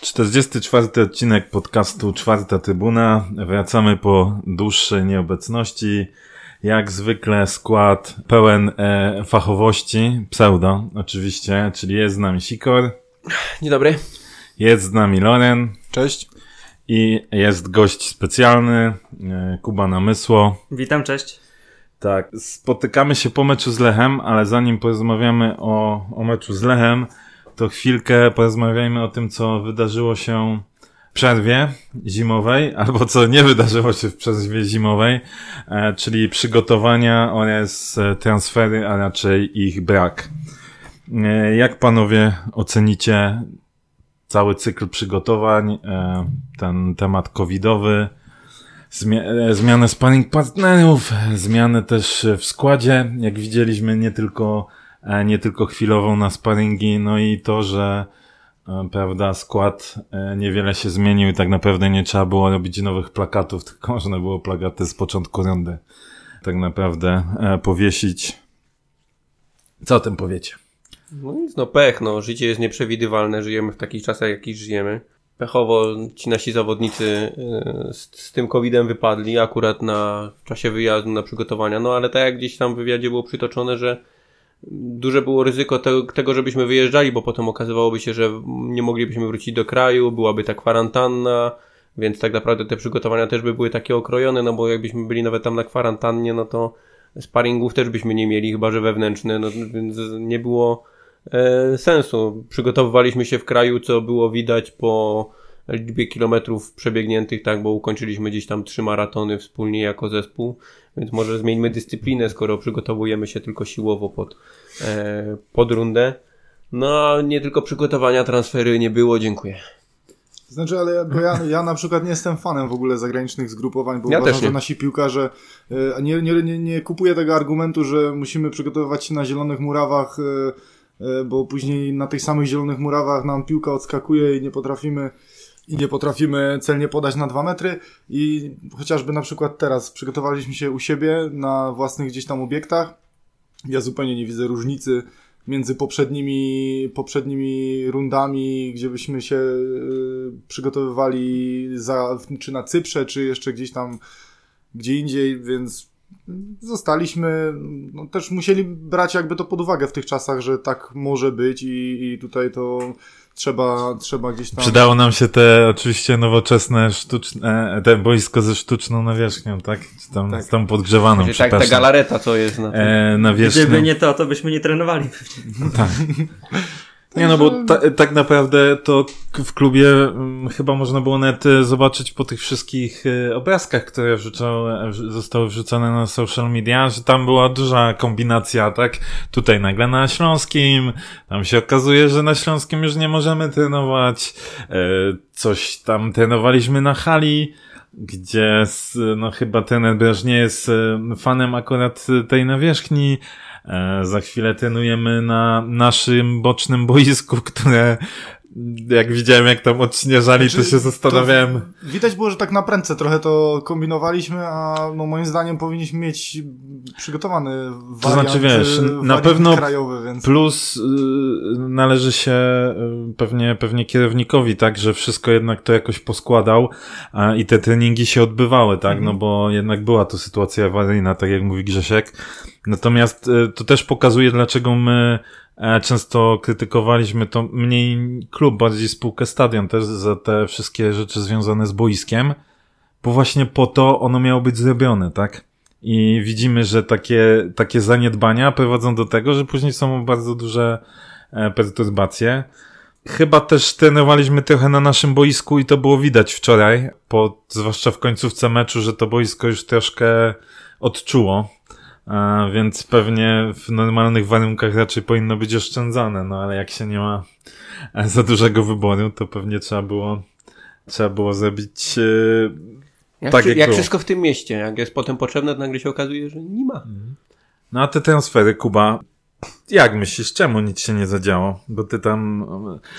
Czterdziesty czwarty odcinek podcastu Czwarta Trybuna. Wracamy po dłuższej nieobecności. Jak zwykle skład pełen e, fachowości, pseudo oczywiście, czyli jest z nami Sikor, Dzień dobry. jest z nami Loren Cześć. i jest gość specjalny, e, Kuba Namysło. Witam, cześć. Tak, spotykamy się po meczu z Lechem, ale zanim porozmawiamy o, o meczu z Lechem, to chwilkę porozmawiajmy o tym, co wydarzyło się w przerwie zimowej, albo co nie wydarzyło się w przerwie zimowej, e, czyli przygotowania oraz e, transfery, a raczej ich brak. E, jak panowie ocenicie cały cykl przygotowań, e, ten temat covidowy, Zmia e, zmianę sparring partnerów, zmianę też w składzie, jak widzieliśmy nie tylko, e, nie tylko chwilową na sparingi, no i to, że e, prawda, skład niewiele się zmienił i tak naprawdę nie trzeba było robić nowych plakatów, tylko można było plakaty z początku rundy tak naprawdę powiesić. Co o tym powiecie? No nic, no pech, no. Życie jest nieprzewidywalne, żyjemy w takich czasach, jakich żyjemy. Pechowo ci nasi zawodnicy e, z, z tym covidem wypadli akurat na w czasie wyjazdu, na przygotowania. No ale tak jak gdzieś tam w wywiadzie było przytoczone, że duże było ryzyko te, tego, żebyśmy wyjeżdżali, bo potem okazywałoby się, że nie moglibyśmy wrócić do kraju, byłaby ta kwarantanna, więc tak naprawdę te przygotowania też by były takie okrojone, no bo jakbyśmy byli nawet tam na kwarantannie, no to sparingów też byśmy nie mieli, chyba że wewnętrzne, no więc nie było sensu. Przygotowywaliśmy się w kraju, co było widać po liczbie kilometrów przebiegniętych, tak, bo ukończyliśmy gdzieś tam trzy maratony wspólnie jako zespół, więc może zmieńmy dyscyplinę, skoro przygotowujemy się tylko siłowo pod, e, pod rundę. No, nie tylko przygotowania, transfery nie było, dziękuję. Znaczy, ale bo ja, ja na przykład nie jestem fanem w ogóle zagranicznych zgrupowań, bo Ja uważam, że nasi piłkarze, e, nie, nie, nie, nie kupuję tego argumentu, że musimy przygotowywać się na zielonych murawach, e, e, bo później na tych samych zielonych murawach nam piłka odskakuje i nie potrafimy i nie potrafimy celnie podać na dwa metry i chociażby na przykład teraz przygotowaliśmy się u siebie na własnych gdzieś tam obiektach. Ja zupełnie nie widzę różnicy między poprzednimi, poprzednimi rundami, gdzie byśmy się y, przygotowywali za, czy na Cyprze, czy jeszcze gdzieś tam gdzie indziej, więc zostaliśmy, no też musieli brać jakby to pod uwagę w tych czasach, że tak może być i, i tutaj to trzeba, trzeba gdzieś tam... Przydało nam się te oczywiście nowoczesne sztuczne, te boisko ze sztuczną nawierzchnią, tak? Czy tam, Tak. z tą podgrzewaną, Czyli tak, ta galareta, co jest na tym. E, nawierzchnią. Gdyby nie to, to byśmy nie trenowali pewnie. Tak. Nie no, bo ta, tak naprawdę to w klubie mm, chyba można było nawet e, zobaczyć po tych wszystkich e, obrazkach, które e, zostały wrzucone na social media, że tam była duża kombinacja, tak? Tutaj nagle na Śląskim, tam się okazuje, że na Śląskim już nie możemy trenować, coś tam trenowaliśmy na hali, gdzie no chyba ten Breż nie jest fanem akurat tej nawierzchni. E, Za chwilę trenujemy na naszym bocznym boisku, które jak widziałem jak tam odśnieżali, to Znaczy, się zastanawiałem. To widać było, że tak na prędce trochę to kombinowaliśmy, a no moim zdaniem powinniśmy mieć przygotowany wariant, znaczy, wiesz, y, na pewno krajowy, więc... Plus y, należy się y, pewnie, pewnie kierownikowi, tak, że wszystko jednak to jakoś poskładał a, i te treningi się odbywały, tak, Mhm. no bo jednak była to sytuacja awaryjna, tak jak mówi Grzesiek. Natomiast y, to też pokazuje, dlaczego my e, często krytykowaliśmy to mniej klub, bardziej spółkę stadion też za te wszystkie rzeczy związane z boiskiem, bo właśnie po to ono miało być zrobione, tak? I widzimy, że takie, takie zaniedbania prowadzą do tego, że później są bardzo duże e, perturbacje. Chyba też trenowaliśmy trochę na naszym boisku i to było widać wczoraj, po, zwłaszcza w końcówce meczu, że to boisko już troszkę odczuło. Więc pewnie w normalnych warunkach raczej powinno być oszczędzane, no ale jak się nie ma e, za dużego wyboru, to pewnie trzeba było, trzeba było zrobić e, Jak, tak jak jak było. wszystko w tym mieście, jak jest potem potrzebne, to nagle się okazuje, że nie ma. No a te transfery, Kuba, jak myślisz, czemu nic się nie zadziało? Bo ty tam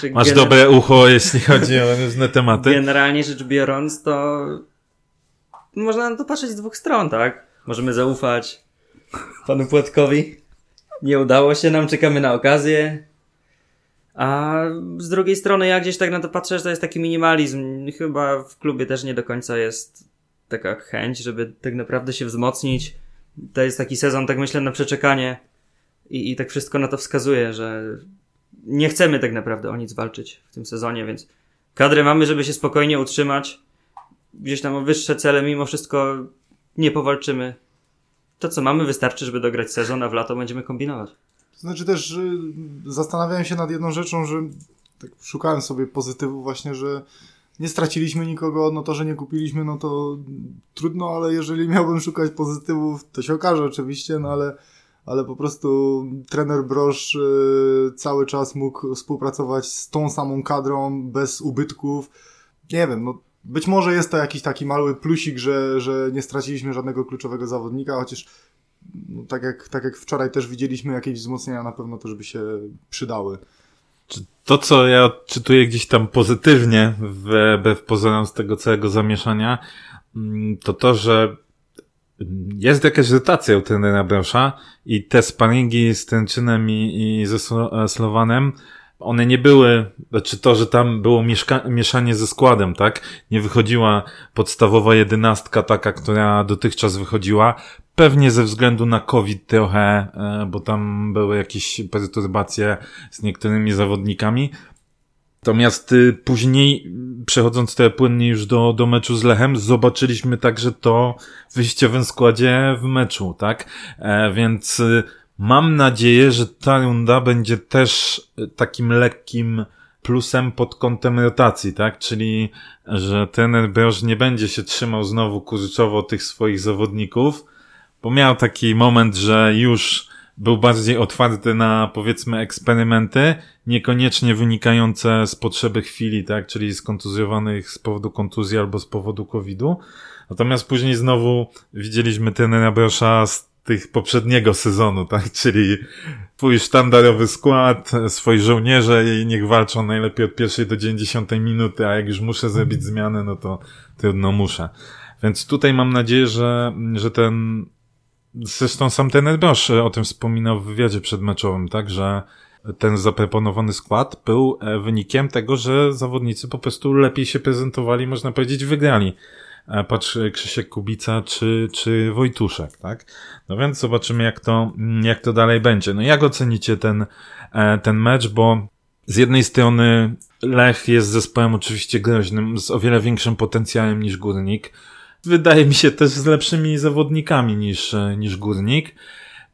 Czy masz gener- dobre ucho, jeśli chodzi o różne tematy. Generalnie rzecz biorąc, to można na to patrzeć z dwóch stron, tak? Możemy zaufać panu Płatkowi Nie udało się nam, czekamy na okazję. A z drugiej strony, ja gdzieś tak na to patrzę, że to jest taki minimalizm. Chyba w klubie też nie do końca jest taka chęć, żeby tak naprawdę się wzmocnić. To jest taki sezon, tak myślę, na przeczekanie. I, I tak wszystko na to wskazuje, że nie chcemy tak naprawdę o nic walczyć w tym sezonie, więc kadrę mamy, żeby się spokojnie utrzymać. Gdzieś tam o wyższe cele, mimo wszystko nie powalczymy. To co mamy wystarczy, żeby dograć sezon, a w lato będziemy kombinować. To znaczy też y, zastanawiałem się nad jedną rzeczą, że tak szukałem sobie pozytywu właśnie, że nie straciliśmy nikogo, no to, że nie kupiliśmy, no to trudno, ale jeżeli miałbym szukać pozytywów, to się okaże oczywiście, no ale, ale po prostu trener Brosz y, cały czas mógł współpracować z tą samą kadrą, bez ubytków. Nie wiem, no być może jest to jakiś taki mały plusik, że, że nie straciliśmy żadnego kluczowego zawodnika, chociaż no, tak, jak, tak jak wczoraj też widzieliśmy, jakieś wzmocnienia na pewno też by się przydały. To, co ja odczytuję gdzieś tam pozytywnie, wbrew pozorom z tego całego zamieszania, mm, to to, że jest jakaś rotacja u trenera Brosza i te sparingi z Tręczynem i, i ze Slo- Slowanem one nie były, znaczy to, że tam było mieszka- mieszanie ze składem, tak? Nie wychodziła podstawowa jedenastka taka, która dotychczas wychodziła. Pewnie ze względu na COVID trochę, e, bo tam były jakieś perturbacje z niektórymi zawodnikami. Natomiast y, później, przechodząc trochę płynnie już do, do meczu z Lechem, zobaczyliśmy także to w wyjściowym składzie w meczu, tak? E, więc y, Mam nadzieję, że ta runda będzie też takim lekkim plusem pod kątem rotacji, tak? Czyli, że ten Broż nie będzie się trzymał znowu kurczowo tych swoich zawodników, bo miał taki moment, że już był bardziej otwarty na powiedzmy eksperymenty, niekoniecznie wynikające z potrzeby chwili, tak? Czyli skontuzjowanych z powodu kontuzji albo z powodu COVID-u. Natomiast później znowu widzieliśmy ten Brosza z tych poprzedniego sezonu, tak? Czyli twój sztandarowy skład, swoi żołnierze i niech walczą najlepiej od pierwszej do 90 minuty, a jak już muszę zrobić zmianę, no to trudno muszę. Więc tutaj mam nadzieję, że, że ten, zresztą sam ten Brosz o tym wspominał w wywiadzie przedmeczowym, tak? Że ten zaproponowany skład był e, wynikiem tego, że zawodnicy po prostu lepiej się prezentowali, można powiedzieć, wygrali patrz Krzysiek Kubica czy, czy Wojtuszek, tak? No więc zobaczymy jak to, jak to dalej będzie. No jak ocenicie ten, e, ten mecz, bo z jednej strony Lech jest zespołem oczywiście groźnym, z o wiele większym potencjałem niż Górnik. Wydaje mi się też z lepszymi zawodnikami niż, e, niż Górnik.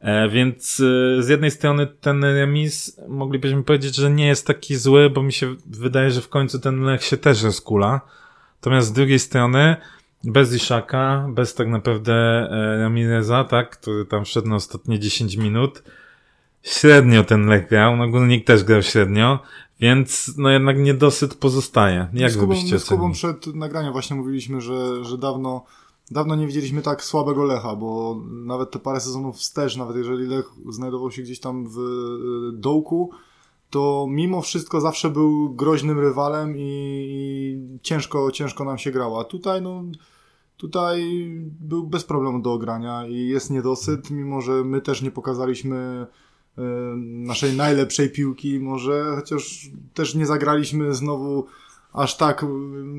E, więc z jednej strony ten remis moglibyśmy powiedzieć, że nie jest taki zły, bo mi się wydaje, że w końcu ten Lech się też rozkula. Natomiast z drugiej strony bez Iszaka, bez tak naprawdę e, Ramireza, tak, który tam wszedł na ostatnie 10 minut. Średnio ten Lech grał, no Górnik też grał średnio, więc no jednak niedosyt pozostaje. Jak z Kubą, wy byście z Kubą przed nagraniem właśnie mówiliśmy, że, że dawno, dawno nie widzieliśmy tak słabego Lecha, bo nawet te parę sezonów wstecz, nawet jeżeli Lech znajdował się gdzieś tam w e, dołku, to mimo wszystko zawsze był groźnym rywalem i, i ciężko, ciężko nam się grało. A tutaj, no, tutaj był bez problemu do ogrania i jest niedosyt, mimo że my też nie pokazaliśmy y, naszej najlepszej piłki, może chociaż też nie zagraliśmy znowu aż tak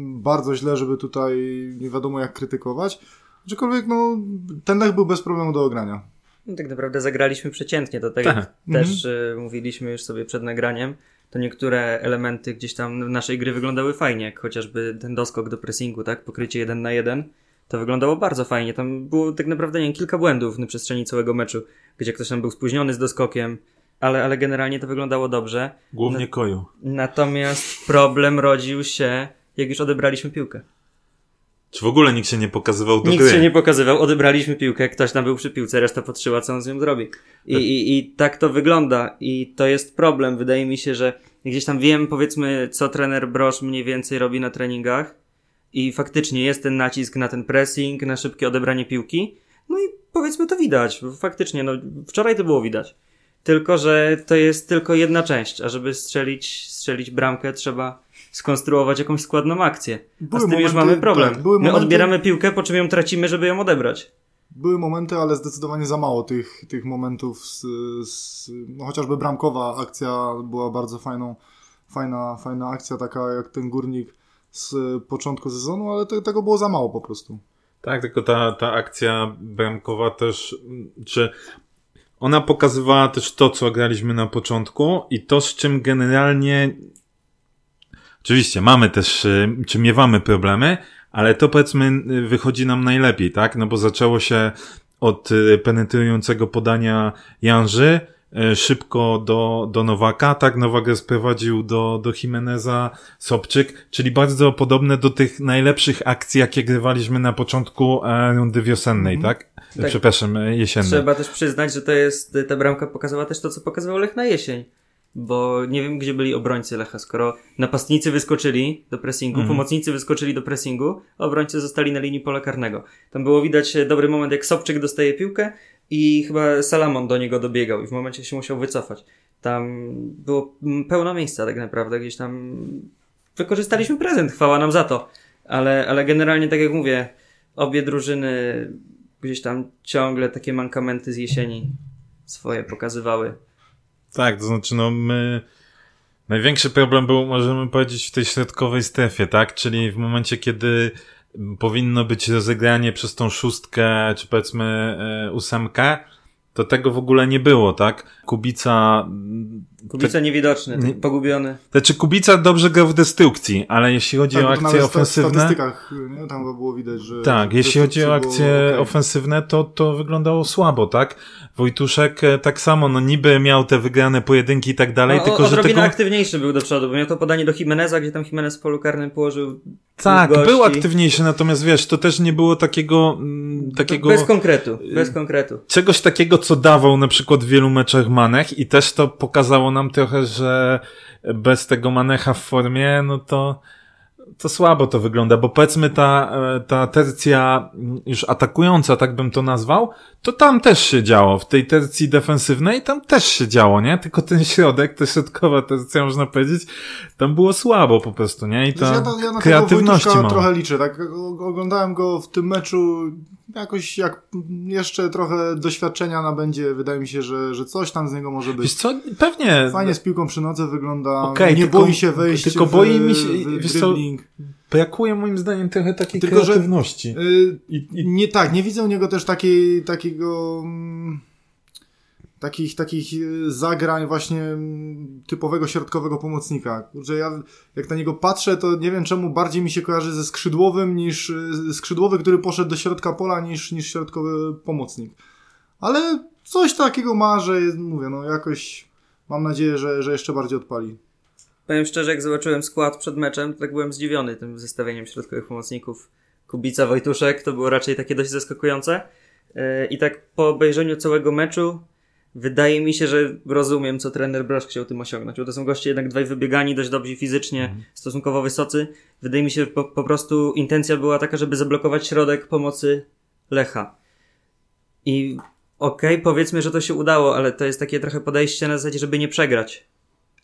bardzo źle, żeby tutaj nie wiadomo jak krytykować. Aczkolwiek no, ten Lech był bez problemu do ogrania. No, tak naprawdę zagraliśmy przeciętnie, to tak jak też y, mówiliśmy już sobie przed nagraniem, to niektóre elementy gdzieś tam w naszej gry wyglądały fajnie, jak chociażby ten doskok do pressingu, tak, pokrycie jeden na jeden, to wyglądało bardzo fajnie, tam było tak naprawdę, nie wiem, kilka błędów na przestrzeni całego meczu, gdzie ktoś tam był spóźniony z doskokiem, ale, ale generalnie to wyglądało dobrze. Głównie koju. Natomiast problem rodził się, jak już odebraliśmy piłkę. Czy w ogóle nikt się nie pokazywał do Nikt gry? się nie pokazywał, odebraliśmy piłkę, ktoś tam był przy piłce, reszta patrzyła, co on z nią zrobi. I, i, I tak to wygląda i to jest problem. Wydaje mi się, że gdzieś tam wiem, powiedzmy, co trener Brosz mniej więcej robi na treningach i faktycznie jest ten nacisk na ten pressing, na szybkie odebranie piłki. No i powiedzmy to widać. Faktycznie, no wczoraj to było widać. Tylko, że to jest tylko jedna część, a żeby strzelić, strzelić bramkę trzeba skonstruować jakąś składną akcję. Były a z tym już momenty- mamy problem. tak, My momenty- odbieramy piłkę, po czym ją tracimy, żeby ją odebrać. były momenty, ale zdecydowanie za mało tych, tych momentów. Z, z, no chociażby bramkowa akcja była bardzo fajną, fajna, fajna akcja, taka jak ten górnik z początku sezonu, ale te, tego było za mało po prostu. Tak, tylko ta, ta akcja bramkowa też, czy ona pokazywała też to, co graliśmy na początku i to, z czym generalnie oczywiście mamy też, y, czy miewamy problemy, ale to powiedzmy y, wychodzi nam najlepiej, tak? No bo zaczęło się od y, penetrującego podania Janży, szybko do, do Nowaka, tak? Nowak sprowadził do, do Jimeneza Sobczyk, czyli bardzo podobne do tych najlepszych akcji, jakie grywaliśmy na początku e, rundy wiosennej, Mhm. tak? Tak. Przepraszam, e, jesiennej. Trzeba też przyznać, że to jest, ta bramka pokazała też to, co pokazywał Lech na jesień. Bo nie wiem, gdzie byli obrońcy Lecha, skoro napastnicy wyskoczyli do pressingu, Mhm. pomocnicy wyskoczyli do pressingu, a obrońcy zostali na linii pola karnego. Tam było widać e, dobry moment, jak Sobczyk dostaje piłkę i chyba Salamon do niego dobiegał i w momencie się musiał wycofać. Tam było pełno miejsca tak naprawdę, gdzieś tam wykorzystaliśmy prezent, chwała nam za to. Ale, ale generalnie, tak jak mówię, obie drużyny gdzieś tam ciągle takie mankamenty z jesieni swoje pokazywały. Tak, to znaczy, no my. Największy problem był, możemy powiedzieć, w tej środkowej strefie, tak? Czyli w momencie, kiedy powinno być rozegranie przez tą szóstkę, czy powiedzmy e, ósemkę, to tego w ogóle nie było, tak? Kubica. Kubica niewidoczny, nie- pogubiony. Znaczy, Kubica dobrze grał w destrukcji, ale jeśli chodzi Tak, o akcje nawet w sta- ofensywne. statystykach nie? tam było widać, że... Tak, że jeśli chodzi o było akcje okej. ofensywne, to, to wyglądało słabo, tak? Wojtuszek e, tak samo, no niby miał te wygrane pojedynki i tak dalej, No, tylko że odrobinę tego... aktywniejszy był do przodu, bo miał to podanie do Jimeneza, gdzie tam Jimenez w polu karnym położył Tak, gości. był aktywniejszy, natomiast wiesz, to też nie było takiego, mm, takiego, Bez konkretu, bez konkretu. czegoś takiego, co dawał na przykład w wielu meczach Manech i też to pokazało nam trochę, że bez tego Manecha w formie, no to, to słabo to wygląda, bo powiedzmy ta, e, ta tercja już atakująca, tak bym to nazwał, to tam też się działo. W tej tercji defensywnej tam też się działo, nie? Tylko ten środek, ta środkowa tercja, można powiedzieć, tam było słabo po prostu, nie? I Wiesz, ta ja, to, ja na kreatywności tego trochę liczę, tak? Oglądałem go w tym meczu jakoś jak jeszcze trochę doświadczenia nabędzie, wydaje mi się, że, że coś tam z niego może Wiesz być. co, pewnie Fajnie z piłką przy nodze wygląda, Okej, nie tylko- boi się wejść tylko w, boi mi się- w wiesz co, dribbling. Brakuje moim zdaniem trochę takiej Tylko, że- kreatywności. Y, I, i, Nie, tak, nie widzę u niego też takiej, takiego, mm, takich, takich y, zagrań właśnie mm, typowego środkowego pomocnika. Kurczę, ja jak na niego patrzę, to nie wiem czemu bardziej mi się kojarzy ze skrzydłowym niż, y, skrzydłowy, który poszedł do środka pola niż, niż środkowy pomocnik. Ale coś takiego ma, że mówię, no jakoś mam nadzieję, że, że jeszcze bardziej odpali. Powiem szczerze, jak zobaczyłem skład przed meczem, to tak byłem zdziwiony tym zestawieniem środkowych pomocników. Kubica, Wojtuszek, to było raczej takie dość zaskakujące. Yy, I tak po obejrzeniu całego meczu wydaje mi się, że rozumiem, co trener Brosz chciał tym osiągnąć, bo to są goście jednak dwaj wybiegani, dość dobrzy fizycznie, stosunkowo wysocy. Wydaje mi się, że po, po prostu intencja była taka, żeby zablokować środek pomocy Lecha. I okej, powiedzmy, że to się udało, ale to jest takie trochę podejście na zasadzie, żeby nie przegrać,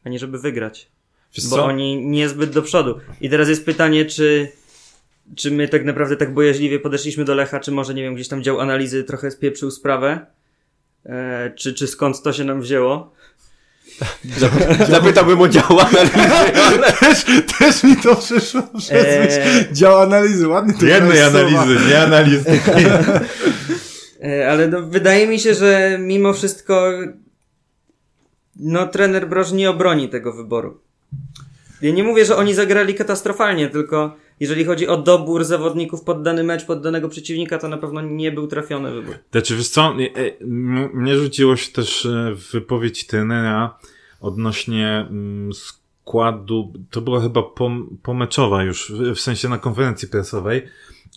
a nie żeby wygrać wiesz bo co? oni niezbyt do przodu. I teraz jest pytanie, czy, czy my tak naprawdę tak bojaźliwie podeszliśmy do Lecha, czy może, nie wiem, gdzieś tam dział analizy trochę spieprzył sprawę, e, czy, czy skąd to się nam wzięło. Zapytałbym o dział analizy, ale... Też, też mi to przyszło przez Eee. Dział analizy, ładnie to Jednej analizy, nie analizy. E, ale no, wydaje mi się, że mimo wszystko no trener Broż nie obroni tego wyboru. Ja nie mówię, że oni zagrali katastrofalnie, tylko jeżeli chodzi o dobór zawodników pod dany mecz, pod danego przeciwnika, to na pewno nie był trafiony wybór. Znaczy, wiesz co, e, mnie rzuciło się też e, wypowiedź trenera odnośnie mm, składu, to była chyba pom- pomeczowa już, w- sensie na konferencji prasowej,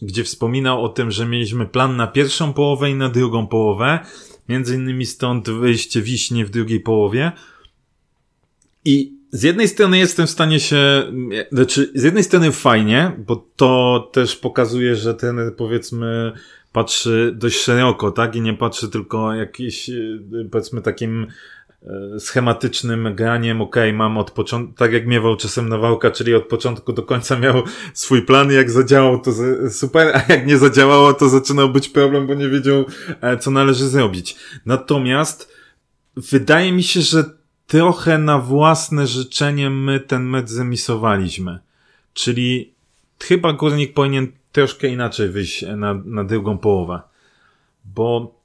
gdzie wspominał o tym, że mieliśmy plan na pierwszą połowę i na drugą połowę, między innymi stąd wyjście Wiśni w drugiej połowie i z jednej strony jestem w stanie się, znaczy z jednej strony fajnie, bo to też pokazuje, że ten powiedzmy patrzy dość szeroko, tak? I nie patrzy tylko jakiś, e, powiedzmy takim e, schematycznym graniem, okay, mam od początku, tak jak miewał czasem Nawałka, czyli od początku do końca miał swój plan, jak zadziałał to super, a jak nie zadziałało to zaczynał być problem, bo nie wiedział e, co należy zrobić. Natomiast wydaje mi się, że trochę na własne życzenie my ten mecz zemisowaliśmy. Czyli chyba Górnik powinien troszkę inaczej wyjść na, na drugą połowę. Bo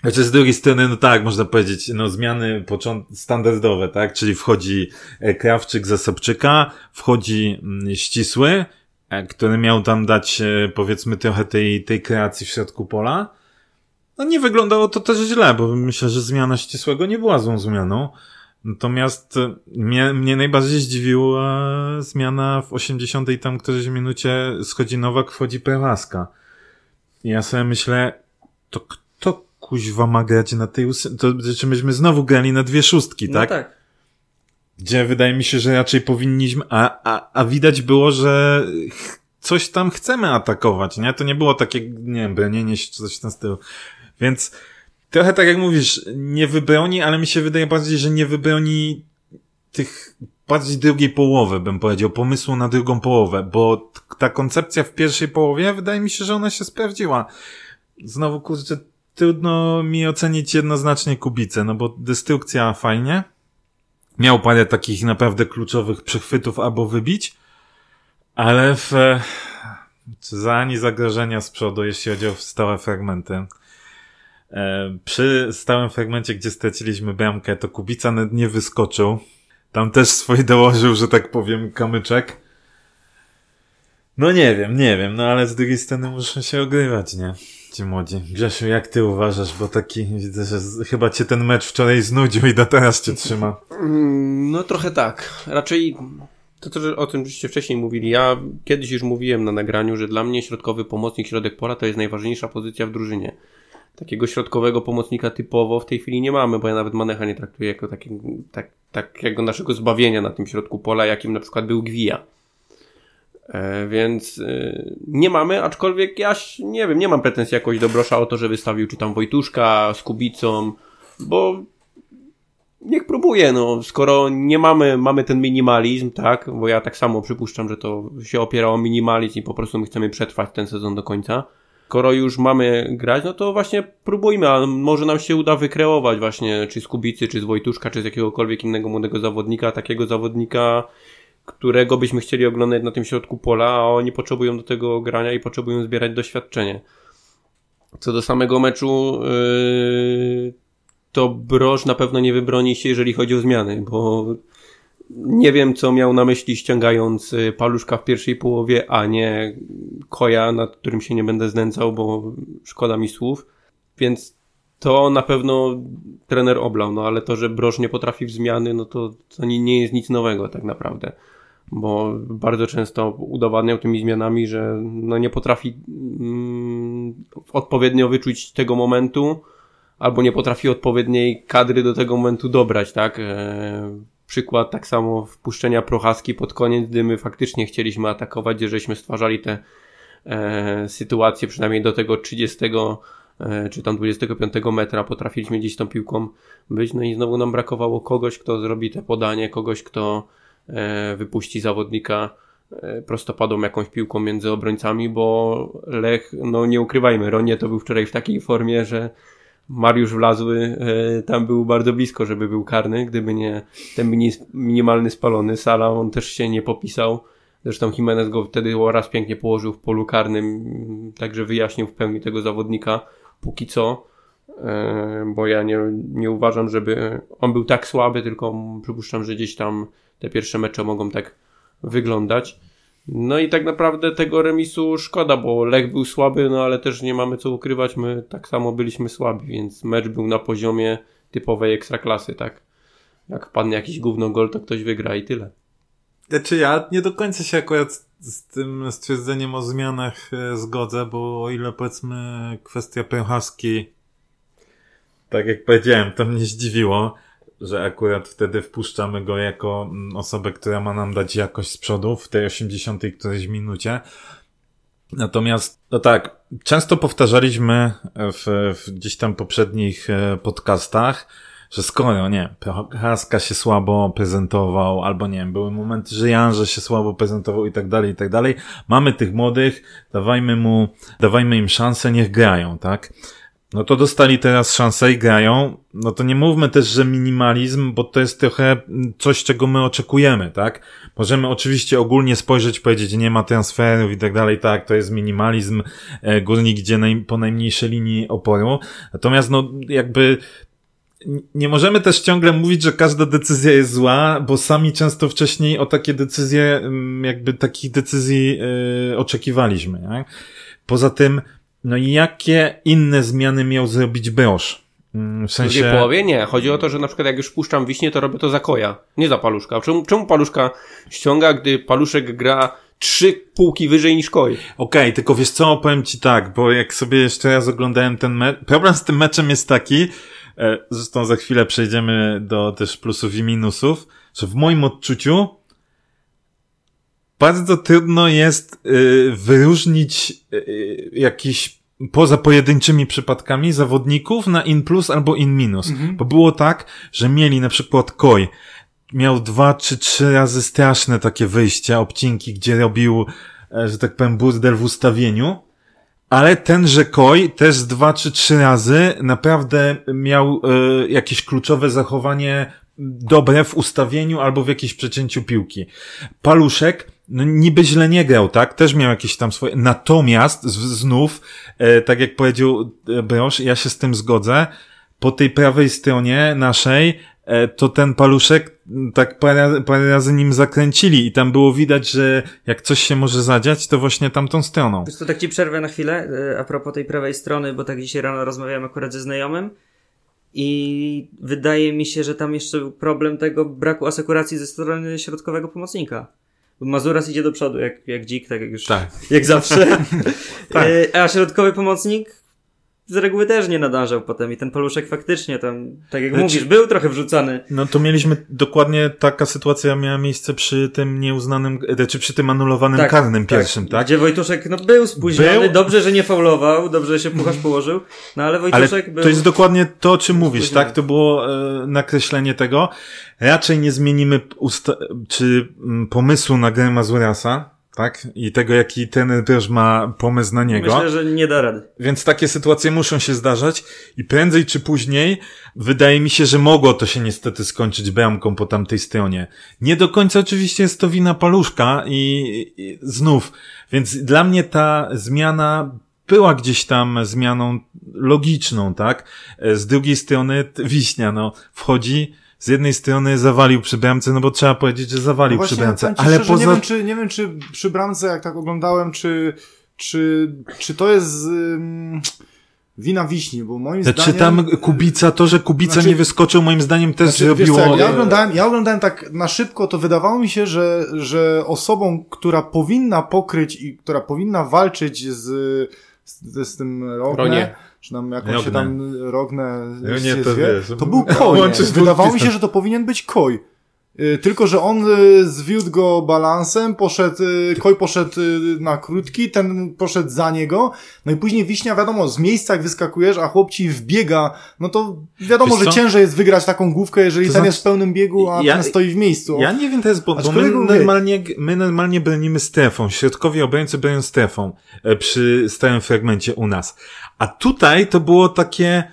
znaczy z drugiej strony, no tak, można powiedzieć, no zmiany standardowe, tak? Czyli wchodzi e, Krawczyk za Sobczyka, wchodzi mm, Ścisły, e, który miał tam dać, e, powiedzmy, trochę tej, tej kreacji w środku pola. No nie wyglądało to też źle, bo myślę, że zmiana Ścisłego nie była złą zmianą. Natomiast mnie, mnie najbardziej zdziwiła zmiana w 80 tam którejś minucie schodzi Nowak, wchodzi Prewaska. I ja sobie myślę, to kto kuźwa ma grać na tej ósem... To znaczy myśmy znowu grali na dwie szóstki, No tak? tak. Gdzie wydaje mi się, że raczej powinniśmy, a, a, a widać było, że coś tam chcemy atakować, nie? To nie było takie, nie wiem, bronienie się czy coś w ten stylu. Więc trochę tak jak mówisz, nie wybroni, ale mi się wydaje bardziej, że nie wybroni tych bardziej drugiej połowy, bym powiedział, pomysłu na drugą połowę, bo ta koncepcja w pierwszej połowie, wydaje mi się, że ona się sprawdziła. Znowu, kurczę, trudno mi ocenić jednoznacznie Kubicę, no bo destrukcja fajnie. Miał parę takich naprawdę kluczowych przechwytów albo wybić, ale w, czy za ani zagrożenia z przodu, jeśli chodzi o stałe fragmenty. E, przy stałym fragmencie, gdzie straciliśmy bramkę, to Kubica nawet nie wyskoczył. Tam też swój dołożył, że tak powiem, kamyczek. No nie wiem, nie wiem, no ale z drugiej strony muszą się ogrywać, nie? Ci młodzi. Grzesiu, jak ty uważasz, bo taki, widzę, że z- chyba cię ten mecz wczoraj znudził i do teraz cię trzyma. Mm, No trochę tak. Raczej to, to o tym żeście wcześniej mówili. Ja kiedyś już mówiłem na nagraniu, że dla mnie środkowy pomocnik, środek pola to jest najważniejsza pozycja w drużynie. Takiego środkowego pomocnika typowo w tej chwili nie mamy, bo ja nawet Manecha nie traktuję jako takiego, tak, takiego naszego zbawienia na tym środku pola, jakim na przykład był Gwija. E, więc e, nie mamy, aczkolwiek ja nie wiem, nie mam pretensji jakoś do Brosza o to, że wystawił czy tam Wojtuszka z Kubicą, bo niech próbuje, no. Skoro nie mamy, mamy ten minimalizm, tak, bo ja tak samo przypuszczam, że to się opiera o minimalizm i po prostu my chcemy przetrwać ten sezon do końca. Skoro już mamy grać, no to właśnie próbujmy, a może nam się uda wykreować właśnie, czy z Kubicy, czy z Wojtuszka, czy z jakiegokolwiek innego młodego zawodnika, takiego zawodnika, którego byśmy chcieli oglądać na tym środku pola, a oni potrzebują do tego grania i potrzebują zbierać doświadczenie. Co do samego meczu, yy, to Broż na pewno nie wybroni się, jeżeli chodzi o zmiany, bo nie wiem, co miał na myśli ściągając y, paluszka w pierwszej połowie, a nie koja, nad którym się nie będę znęcał, bo szkoda mi słów. Więc to na pewno trener oblał, no ale to, że Broż nie potrafi w zmiany, no to, to nie, nie jest nic nowego tak naprawdę. Bo bardzo często udowadniał tymi zmianami, że no nie potrafi mm, odpowiednio wyczuć tego momentu, albo nie potrafi odpowiedniej kadry do tego momentu dobrać, tak? E, przykład tak samo wpuszczenia Prochaski pod koniec, gdy my faktycznie chcieliśmy atakować, żeśmy stwarzali te e, sytuacje, przynajmniej do tego 30 e, czy tam 25 metra potrafiliśmy gdzieś tą piłką być, no i znowu nam brakowało kogoś, kto zrobi te podanie, kogoś, kto e, wypuści zawodnika e, prostopadą jakąś piłką między obrońcami, bo Lech, no nie ukrywajmy, Ronie to był wczoraj w takiej formie, że Mariusz Wlazły e, tam był bardzo blisko, żeby był karny, gdyby nie ten mini, minimalny spalony. Sala on też się nie popisał. Zresztą Jimenez go wtedy raz pięknie położył w polu karnym, także wyjaśnił w pełni tego zawodnika. Póki co, e, bo ja nie, nie uważam, żeby on był tak słaby, tylko przypuszczam, że gdzieś tam te pierwsze mecze mogą tak wyglądać. No i tak naprawdę tego remisu szkoda, bo Lech był słaby, no ale też nie mamy co ukrywać, my tak samo byliśmy słabi, więc mecz był na poziomie typowej ekstraklasy, tak? Jak wpadnie jakiś gówno gol, to ktoś wygra i tyle. Znaczy ja nie do końca się akurat z- tym stwierdzeniem o zmianach e, zgodzę, bo o ile powiedzmy kwestia Pęchaski, tak jak powiedziałem, to mnie zdziwiło, że akurat wtedy wpuszczamy go jako mm, osobę, która ma nam dać jakość z przodu w tej 80 którejś minucie. Natomiast, no tak, często powtarzaliśmy w, w gdzieś tam poprzednich e, podcastach, że skoro, nie, Prochaska się słabo prezentował, albo nie wiem, były momenty, że Janże się słabo prezentował i tak dalej, i tak dalej, mamy tych młodych, dawajmy mu, dawajmy im szansę, niech grają, tak? No to dostali teraz szansę i grają. No to nie mówmy też, że minimalizm, bo to jest trochę coś, czego my oczekujemy, tak? Możemy oczywiście ogólnie spojrzeć, powiedzieć, nie ma transferów i tak dalej, tak, to jest minimalizm, e, górnik idzie naj, po najmniejszej linii oporu. Natomiast no jakby nie możemy też ciągle mówić, że każda decyzja jest zła, bo sami często wcześniej o takie decyzje, jakby takich decyzji yy, oczekiwaliśmy. Nie? Poza tym, no i jakie inne zmiany miał zrobić Brosz? Mm, w sensie... W drugiej połowie nie. Chodzi o to, że na przykład jak już puszczam wiśnie, to robię to za koja, nie za paluszka. Czemu, czemu paluszka ściąga, gdy paluszek gra trzy półki wyżej niż koi? Okej, okay, tylko wiesz co, powiem ci tak, bo jak sobie jeszcze raz oglądałem ten mecz, problem z tym meczem jest taki, e, zresztą za chwilę przejdziemy do też plusów i minusów, że w moim odczuciu bardzo trudno jest y, wyróżnić y, jakiś poza pojedynczymi przypadkami zawodników na in plus albo in minus. Mhm. Bo było tak, że mieli na przykład Koi, miał dwa czy trzy razy straszne takie wyjścia, obcinki, gdzie robił, e, że tak powiem, burdel w ustawieniu, ale tenże Koi też dwa czy trzy razy naprawdę miał y, jakieś kluczowe zachowanie dobre w ustawieniu albo w jakimś przecięciu piłki. Paluszek no niby źle nie grał, tak? Też miał jakieś tam swoje. Natomiast znów, e, tak jak powiedział e, Brosz, ja się z tym zgodzę. Po tej prawej stronie naszej, e, to ten paluszek tak parę, parę razy nim zakręcili i tam było widać, że jak coś się może zadziać, to właśnie tamtą stroną. Wiesz, to tak ci przerwę na chwilę, e, a propos tej prawej strony, bo tak dzisiaj rano rozmawiałem akurat ze znajomym i wydaje mi się, że tam jeszcze był problem tego braku asekuracji ze strony środkowego pomocnika. Mazuras idzie do przodu, jak, jak dzik, tak jak już, tak. jak zawsze. tak. E, a środkowy pomocnik z reguły też nie nadążał potem i ten paluszek faktycznie tam, tak jak znaczy, mówisz, był trochę wrzucany. No to mieliśmy dokładnie taka sytuacja miała miejsce przy tym nieuznanym, czy znaczy przy tym anulowanym tak, karnym tak. pierwszym, tak? Gdzie Wojtuszek no, był spóźniony, był... dobrze, że nie faulował, dobrze, że się pucharz położył, no ale Wojtuszek ale był... to jest dokładnie to, o czym mówisz, tak? To było e, nakreślenie tego. Raczej nie zmienimy usta- czy m, pomysłu na grę Mazurasa, tak? I tego, jaki ten też ma pomysł na niego. Myślę, że nie da rady. Więc takie sytuacje muszą się zdarzać i prędzej czy później wydaje mi się, że mogło to się niestety skończyć bramką po tamtej stronie. Nie do końca oczywiście jest to wina paluszka i, i znów, więc dla mnie ta zmiana była gdzieś tam zmianą logiczną, tak? Z drugiej strony Wiśnia, no, wchodzi, z jednej strony zawalił przy bramce, no bo trzeba powiedzieć, że zawalił no przy bramce, ale szczerze, poza... Nie wiem, czy, nie wiem, czy przy bramce, jak tak oglądałem, czy, czy, czy to jest... Um wina wiśni, bo moim znaczy, zdaniem... tam Kubica, to, że Kubica znaczy, nie wyskoczył, moim zdaniem też znaczy, zrobiło... Co, ja, oglądałem, ja oglądałem tak na szybko, to wydawało mi się, że, że osobą, która powinna pokryć i która powinna walczyć z, z, z tym Rogne, czy tam jakąś się tam Rogne nie, to, wiesz, to był Koj. Wydawało mi się, że to powinien być Koj. Y, tylko, że on y, zwiódł go balansem, poszedł, y, Koj poszedł na krótki, ten poszedł za niego, no i później Wiśnia, wiadomo, z miejsca jak wyskakujesz, a chłop ci wbiega, no to wiadomo, Wiesz że co? ciężej jest wygrać taką główkę, jeżeli to ten znaczy, jest w pełnym biegu, a ja, ten stoi w miejscu. Ja nie wiem, to jest, bo, bo my, normalnie, my normalnie bronimy strefą, środkowi obrońcy bronią strefą e, przy stałym fragmencie u nas. A tutaj to było takie...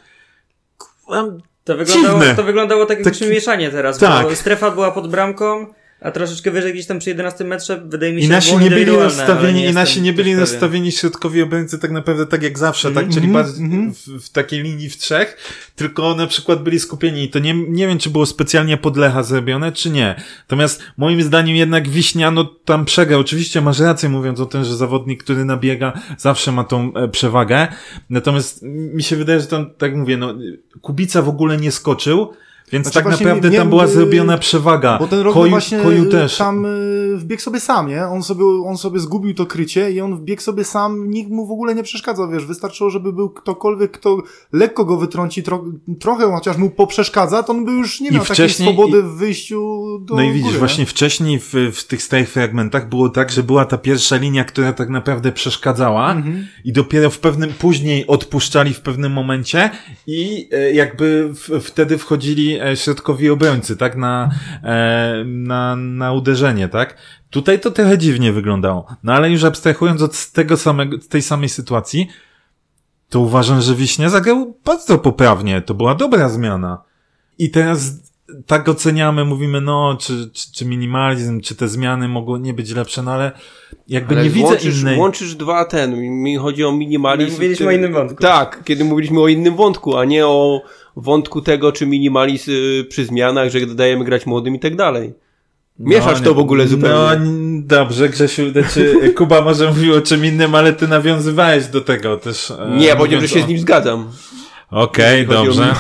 To wyglądało, to wyglądało tak jakbyśmy tak, mieszanie teraz, tak. bo strefa była pod bramką, a troszeczkę wyżej gdzieś tam przy 11 metrze wydaje mi się, I nasi nie byli nastawieni, nie i nasi nie byli nastawieni środkowi obrońcy tak naprawdę tak jak zawsze, mm -hmm, tak? Czyli mm -hmm. w, w, takiej linii w trzech, tylko na przykład byli skupieni i to nie, nie wiem, czy było specjalnie pod Lecha zrobione, czy nie. Natomiast moim zdaniem jednak Wiśnia, no tam przegrał. Oczywiście masz rację mówiąc o tym, że zawodnik, który nabiega, zawsze ma tą e, przewagę. Natomiast mi się wydaje, że tam, tak mówię, no, Kubica w ogóle nie skoczył, Więc Znaczy tak naprawdę nie- tam była nie- zrobiona przewaga. Bo ten rok Koju, właśnie Koju też. tam y, wbiegł sobie sam, nie? On sobie, on sobie zgubił to krycie i on wbiegł sobie sam, nikt mu w ogóle nie przeszkadzał, wiesz, wystarczyło, żeby był ktokolwiek, kto lekko go wytrąci, tro, trochę chociaż mu poprzeszkadza, to on by już nie I miał takiej wcześniej- swobody i- w wyjściu do No i widzisz, góry, właśnie wcześniej w, w tych stałych fragmentach było tak, że była ta pierwsza linia, która tak naprawdę przeszkadzała Mhm. i dopiero w pewnym, później odpuszczali w pewnym momencie i e, jakby w, wtedy wchodzili e, środkowi obrońcy, tak, na, e, na, na uderzenie, tak. Tutaj to trochę dziwnie wyglądało. No ale już abstrahując od tego samego, tej samej sytuacji, to uważam, że Wiśnia zagrał bardzo poprawnie. To była dobra zmiana. I teraz tak oceniamy, mówimy, no, czy, czy, czy minimalizm, czy te zmiany mogą nie być lepsze, no ale jakby Ale nie widzę łączysz, innej. łączysz dwa ten, mi chodzi o minimalizm. My mówiliśmy ty- o innym wątku. Tak, kiedy mówiliśmy o innym wątku, a nie o wątku tego, czy minimalizm y, przy zmianach, że dodajemy grać młodym i tak dalej. Mieszasz No, to w ogóle zupełnie. No, dobrze, Grzesiu, znaczy, Kuba może mówił o czym innym, ale ty nawiązywałeś do tego też. e, nie, powiedziałem, mówiąc że się o- z nim zgadzam. Okej, jeśli chodzi o dobrze.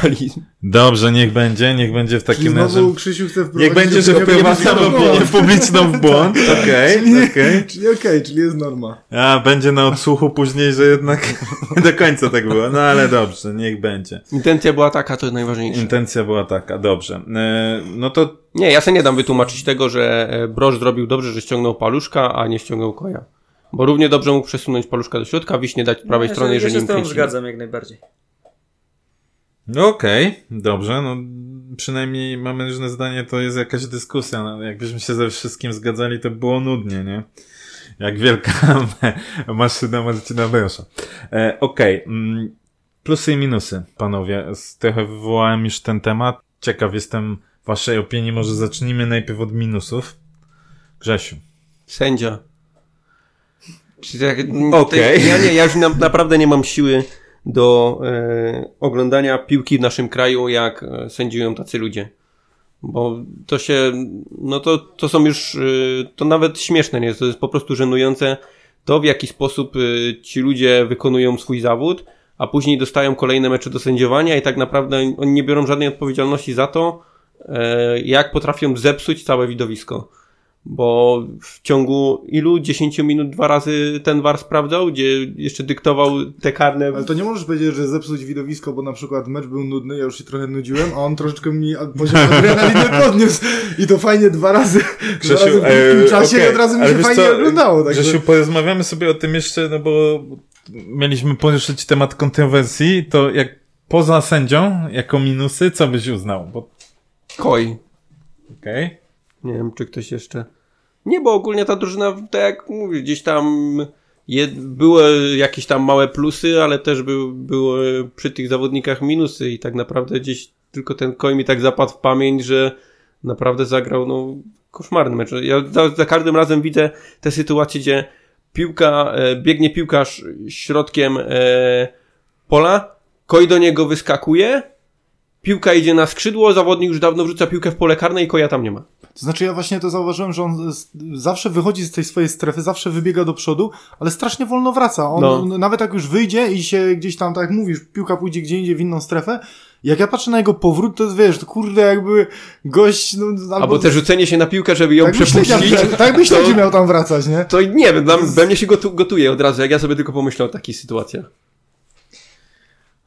Dobrze, niech będzie, niech będzie w takim razie. znowu Krzysiu chce wprowadzić Niech będzie, że opinię wprowadzam publiczną w opinię publiczną w błąd. Okej, Czyli, okej. czyli okej, czyli jest norma. A, będzie na odsłuchu później, że jednak nie do końca tak było. No ale dobrze, niech będzie. Intencja była taka, to jest najważniejsze. Intencja była taka, dobrze. E, no to Nie, ja sobie nie dam wytłumaczyć tego, że e, Broż zrobił dobrze, że ściągnął paluszka, a nie ściągnął koja. Bo równie dobrze mógł przesunąć paluszka do środka, wiśnie dać prawej ja stronie, że ja się nim z kręci. zgadzam jak najbardziej. No Okej, dobrze, no przynajmniej mamy różne zdanie, to jest jakaś dyskusja, no, jakbyśmy się ze wszystkim zgadzali, to by było nudnie, nie? Jak wielka maszyna Marcina Węsza. E, Okej, mm, plusy i minusy, panowie. Trochę wywołałem już ten temat. Ciekaw jestem waszej opinii, może zacznijmy najpierw od minusów. Grzesiu. Sędzia. Tak, Okej. te- Ja, nie, ja już na, naprawdę nie mam siły do e, oglądania piłki w naszym kraju, jak e, sędziują tacy ludzie. Bo to się, no to, to są już, e, to nawet śmieszne nie jest, to jest po prostu żenujące to, w jaki sposób e, ci ludzie wykonują swój zawód, a później dostają kolejne mecze do sędziowania i tak naprawdę oni nie biorą żadnej odpowiedzialności za to, jak potrafią zepsuć całe widowisko bo w ciągu ilu? 10 minut dwa razy ten war sprawdzał, gdzie jeszcze dyktował te karne. Ale to nie możesz powiedzieć, że zepsuć widowisko, bo na przykład mecz był nudny, ja już się trochę nudziłem, a on troszeczkę mi poziom adrenaliny podniósł i to fajnie dwa razy, dwa razy w krótkim czasie e, okej, i od razu mi ale się fajnie co, oglądało. Także... Grzesiu, porozmawiamy sobie o tym jeszcze, no bo mieliśmy poruszyć temat kontrowersji, to jak poza sędzią, jako minusy, co byś uznał? Bo, Koi. okej. Nie wiem, czy ktoś jeszcze. Nie, bo ogólnie ta drużyna, tak jak mówię, gdzieś tam były jakieś tam małe plusy, ale też był, były przy tych zawodnikach minusy i tak naprawdę gdzieś tylko ten Koi mi tak zapadł w pamięć, że naprawdę zagrał no, koszmarny mecz. Ja za, za każdym razem widzę te sytuacje, gdzie piłka, e, biegnie piłkarz środkiem e, pola, Koi do niego wyskakuje, piłka idzie na skrzydło, zawodnik już dawno wrzuca piłkę w pole karne i Koja tam nie ma. To znaczy ja właśnie to zauważyłem, że on zawsze wychodzi z tej swojej strefy, zawsze wybiega do przodu, ale strasznie wolno wraca. On No. nawet jak już wyjdzie i się gdzieś tam, tak jak mówisz, piłka pójdzie gdzie indziej w inną strefę, jak ja patrzę na jego powrót, to wiesz, to kurde jakby gość, no, albo... Albo te rzucenie się na piłkę, żeby ją tak przepuścić. śledzia- tak byś to- miał tam wracać, nie? To nie wiem, dla, we mnie się gotu, gotuje od razu, jak ja sobie tylko pomyślę o takich sytuacjach.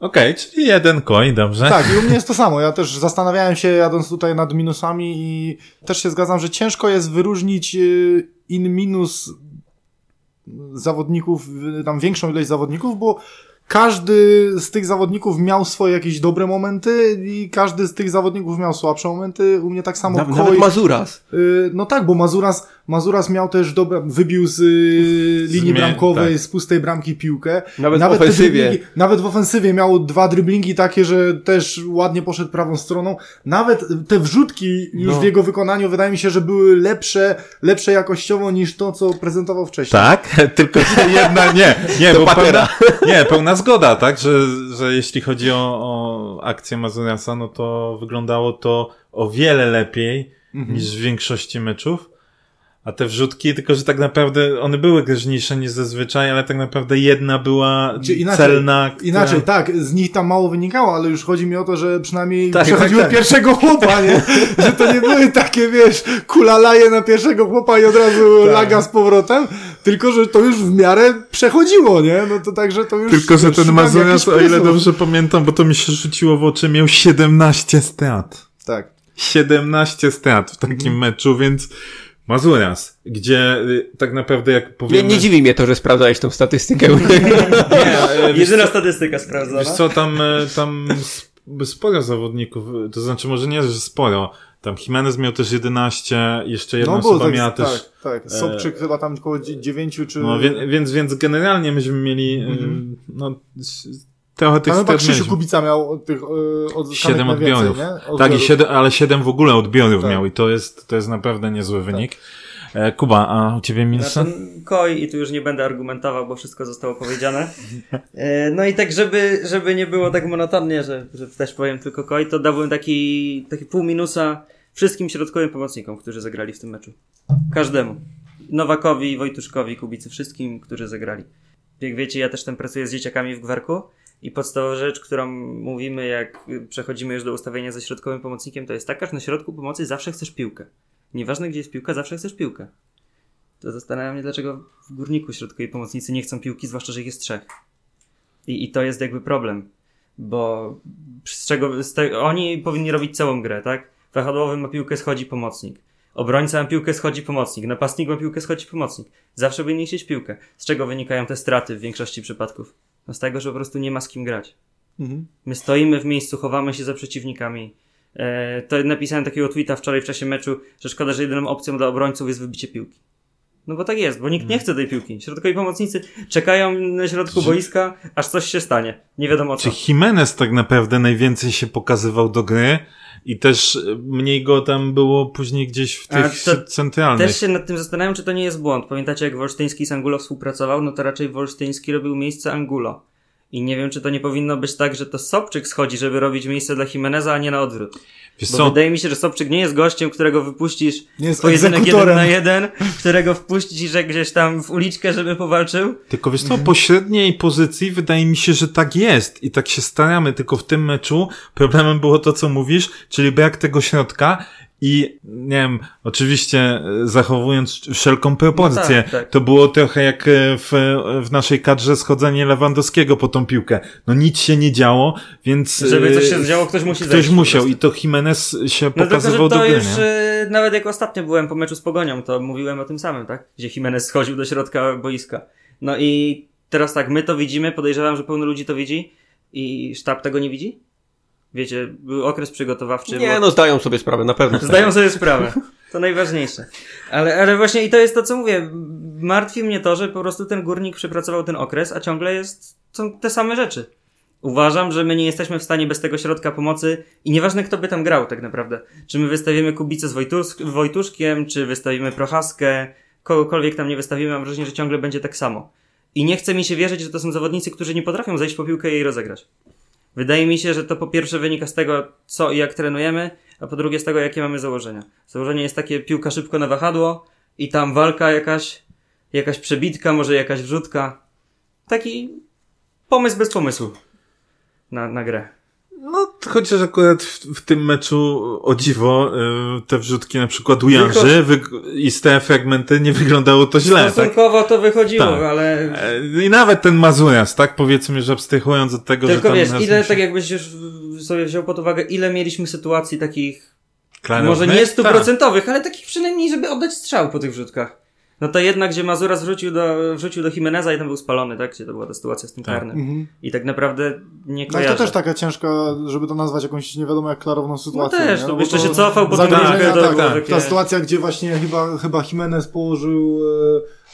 Okej, czyli jeden koń, dobrze. Tak, i u mnie jest to samo. Ja też zastanawiałem się, jadąc tutaj nad minusami i też się zgadzam, że ciężko jest wyróżnić y, in minus zawodników, y, tam większą ilość zawodników, bo każdy z tych zawodników miał swoje jakieś dobre momenty i każdy z tych zawodników miał słabsze momenty. U mnie tak samo Nawet, Koi- nawet Mazuras. Y, No tak, bo Mazuras, Mazuras miał też dobre, wybił z y, linii bramkowej, tak. z pustej bramki piłkę. Nawet w te ofensywie. nawet w ofensywie miał dwa driblingi takie, że też ładnie poszedł prawą stroną. Nawet te wrzutki już No. w jego wykonaniu wydaje mi się, że były lepsze, lepsze jakościowo niż to, co prezentował wcześniej. Tak, tylko że jedna, nie, nie, bo pełna, nie, pełna zgoda, tak, że, że jeśli chodzi o, o akcję Mazuriasa, no to wyglądało to o wiele lepiej Mhm. niż w większości meczów, A te wrzutki, tylko że tak naprawdę one były groźniejsze niż zazwyczaj, ale tak naprawdę jedna była inaczej- celna. która- Inaczej, tak, z nich tam mało wynikało, ale już chodzi mi o to, że przynajmniej Tak, przechodziły tak, tak. pierwszego chłopa, nie? Że to nie były takie, wiesz, kulalaje na pierwszego chłopa i od razu Tak. laga z powrotem, tylko że to już w miarę przechodziło, nie? No to także to już... Tylko, że ten jakichś o ile dobrze pamiętam, bo to mi się rzuciło w oczy, miał 17 strat. Tak. 17 strat w takim Mhm. meczu, więc Mazurias, gdzie y, tak naprawdę jak Nie, powiemy... nie dziwi mnie to, że sprawdzałeś tą statystykę. Nie, wiesz Jedyna co- statystyka sprawdzona. Wiesz co, tam, e, tam sp- sporo zawodników, e, to znaczy może nie, że sporo. Tam Jimenez miał też 11, jeszcze jedna No osoba tak, miała tak, też... tak. Sobczyk chyba tam około 9 czy... No, wie, więc, więc generalnie myśmy mieli Mhm. e, no, tych Tam chyba strat Krzysiu. Kubica miał tych yy, odzyskanych 7 najwięcej, odbiorów. nie? Tak, i. 7, ale 7 w ogóle odbiorów Tak. miał i to jest, to jest naprawdę niezły wynik. E, Kuba, a u ciebie minusy? Znaczy, koi i tu już nie będę argumentował, bo wszystko zostało powiedziane. E, No i tak, żeby, żeby nie było tak monotonnie, że, że też powiem tylko koi, to dałbym taki, taki pół minusa wszystkim środkowym pomocnikom, którzy zagrali w tym meczu. Każdemu. Nowakowi, Wojtuszkowi, Kubicy, wszystkim, którzy zagrali. Jak wiecie, ja też tam pracuję z dzieciakami w Gwarku i podstawowa rzecz, którą mówimy, jak przechodzimy już do ustawienia ze środkowym pomocnikiem, to jest taka, że na środku pomocy zawsze chcesz piłkę. Nieważne gdzie jest piłka, zawsze chcesz piłkę. To zastanawiam mnie, dlaczego w górniku środkowi pomocnicy nie chcą piłki, zwłaszcza, że ich jest trzech. I, i to jest jakby problem, bo z czego z te, oni powinni robić całą grę, tak? Wahadłowy ma piłkę, schodzi pomocnik. Obrońca ma piłkę, schodzi pomocnik. Napastnik ma piłkę, schodzi pomocnik. Zawsze powinni chcieć piłkę. Z czego wynikają te straty w większości przypadków? No z tego, że po prostu nie ma z kim grać. Mhm. My stoimy w miejscu, chowamy się za przeciwnikami. E, to napisałem takiego tweeta wczoraj w czasie meczu, że szkoda, że jedyną opcją dla obrońców jest wybicie piłki. No bo tak jest, bo nikt nie chce tej piłki. Środkowi pomocnicy czekają na środku boiska, aż coś się stanie. Nie wiadomo co. Czy Jimenez tak naprawdę najwięcej się pokazywał do gry i też e, mniej go tam było później gdzieś w tych centralnych. Też się nad tym zastanawiam, czy to nie jest błąd. Pamiętacie, jak Wolsztyński z Angulo współpracował? No to raczej Wolsztyński robił miejsce Angulo. I nie wiem, czy to nie powinno być tak, że to Sobczyk schodzi, żeby robić miejsce dla Jimeneza, a nie na odwrót. Wiesz Bo co, wydaje mi się, że Sobczyk nie jest gościem, którego wypuścisz Nie jest pojedynek jeden na jeden, którego wpuścisz gdzieś tam w uliczkę, żeby powalczył. Tylko wiesz co, Mhm. po średniej pozycji wydaje mi się, że tak jest i tak się staramy, tylko w tym meczu problemem było to, co mówisz, czyli brak tego środka i nie wiem, oczywiście e, zachowując wszelką proporcję, No tak, tak. to było trochę jak e, w, w naszej kadrze schodzenie Lewandowskiego po tą piłkę. No nic się nie działo, więc... Żeby coś się e, zdziało, ktoś musi Ktoś zejść musiał i to Jimenez się No tylko, pokazywał że to do gry, już nie? e, nawet jak ostatnio byłem po meczu z Pogonią, to mówiłem o tym samym, tak? Gdzie Jimenez schodził do środka boiska. No i teraz tak, my to widzimy, podejrzewam, że pełno ludzi to widzi i sztab tego nie widzi? Wiecie, był okres przygotowawczy. Nie, było- no zdają sobie sprawę, na pewno. Zdają sobie sprawę. To najważniejsze. Ale, ale właśnie i to jest to, co mówię. Martwi mnie to, że po prostu ten górnik przepracował ten okres, a ciągle jest, są te same rzeczy. Uważam, że my nie jesteśmy w stanie bez tego środka pomocy i nieważne kto by tam grał tak naprawdę. Czy my wystawimy Kubicę z Wojtusz, Wojtuszkiem, czy wystawimy Prochaskę, kogokolwiek tam nie wystawimy, mam wrażenie, że ciągle będzie tak samo. I nie chce mi się wierzyć, że to są zawodnicy, którzy nie potrafią zejść po piłkę i rozegrać. Wydaje mi się, że to po pierwsze wynika z tego, co i jak trenujemy, a po drugie z tego, jakie mamy założenia. Założenie jest takie piłka szybko na wahadło i tam walka jakaś, jakaś przebitka, może jakaś wrzutka. Taki pomysł bez pomysłu na, na grę. No, chociaż akurat w, w tym meczu, o dziwo, y, te wrzutki na przykład u Janży i z te fragmenty nie wyglądało to źle, tak? Stosunkowo to wychodziło, Tak. ale E, I nawet ten Mazurias, tak? Powiedzmy, że abstrahując od tego, że tylko tam wiesz, nas ile, musi- tak jakbyś już sobie wziął pod uwagę, ile mieliśmy sytuacji takich klarownych? Może nie Tak. stuprocentowych, ale takich przynajmniej, żeby oddać strzał po tych wrzutkach. No to jednak, gdzie Mazuras wrzucił do, wrzucił do Jimeneza i tam był spalony, tak? Gdzie to była ta sytuacja z tym Tak. karnym. Mhm. I tak naprawdę nie No kojarzę. to też taka ciężka, żeby to nazwać jakąś nie wiadomo jak klarowną no sytuację. też, nie? jeszcze to się cofał po tym tak, tak. takie... Ta sytuacja, gdzie właśnie chyba, chyba Jimenez położył e,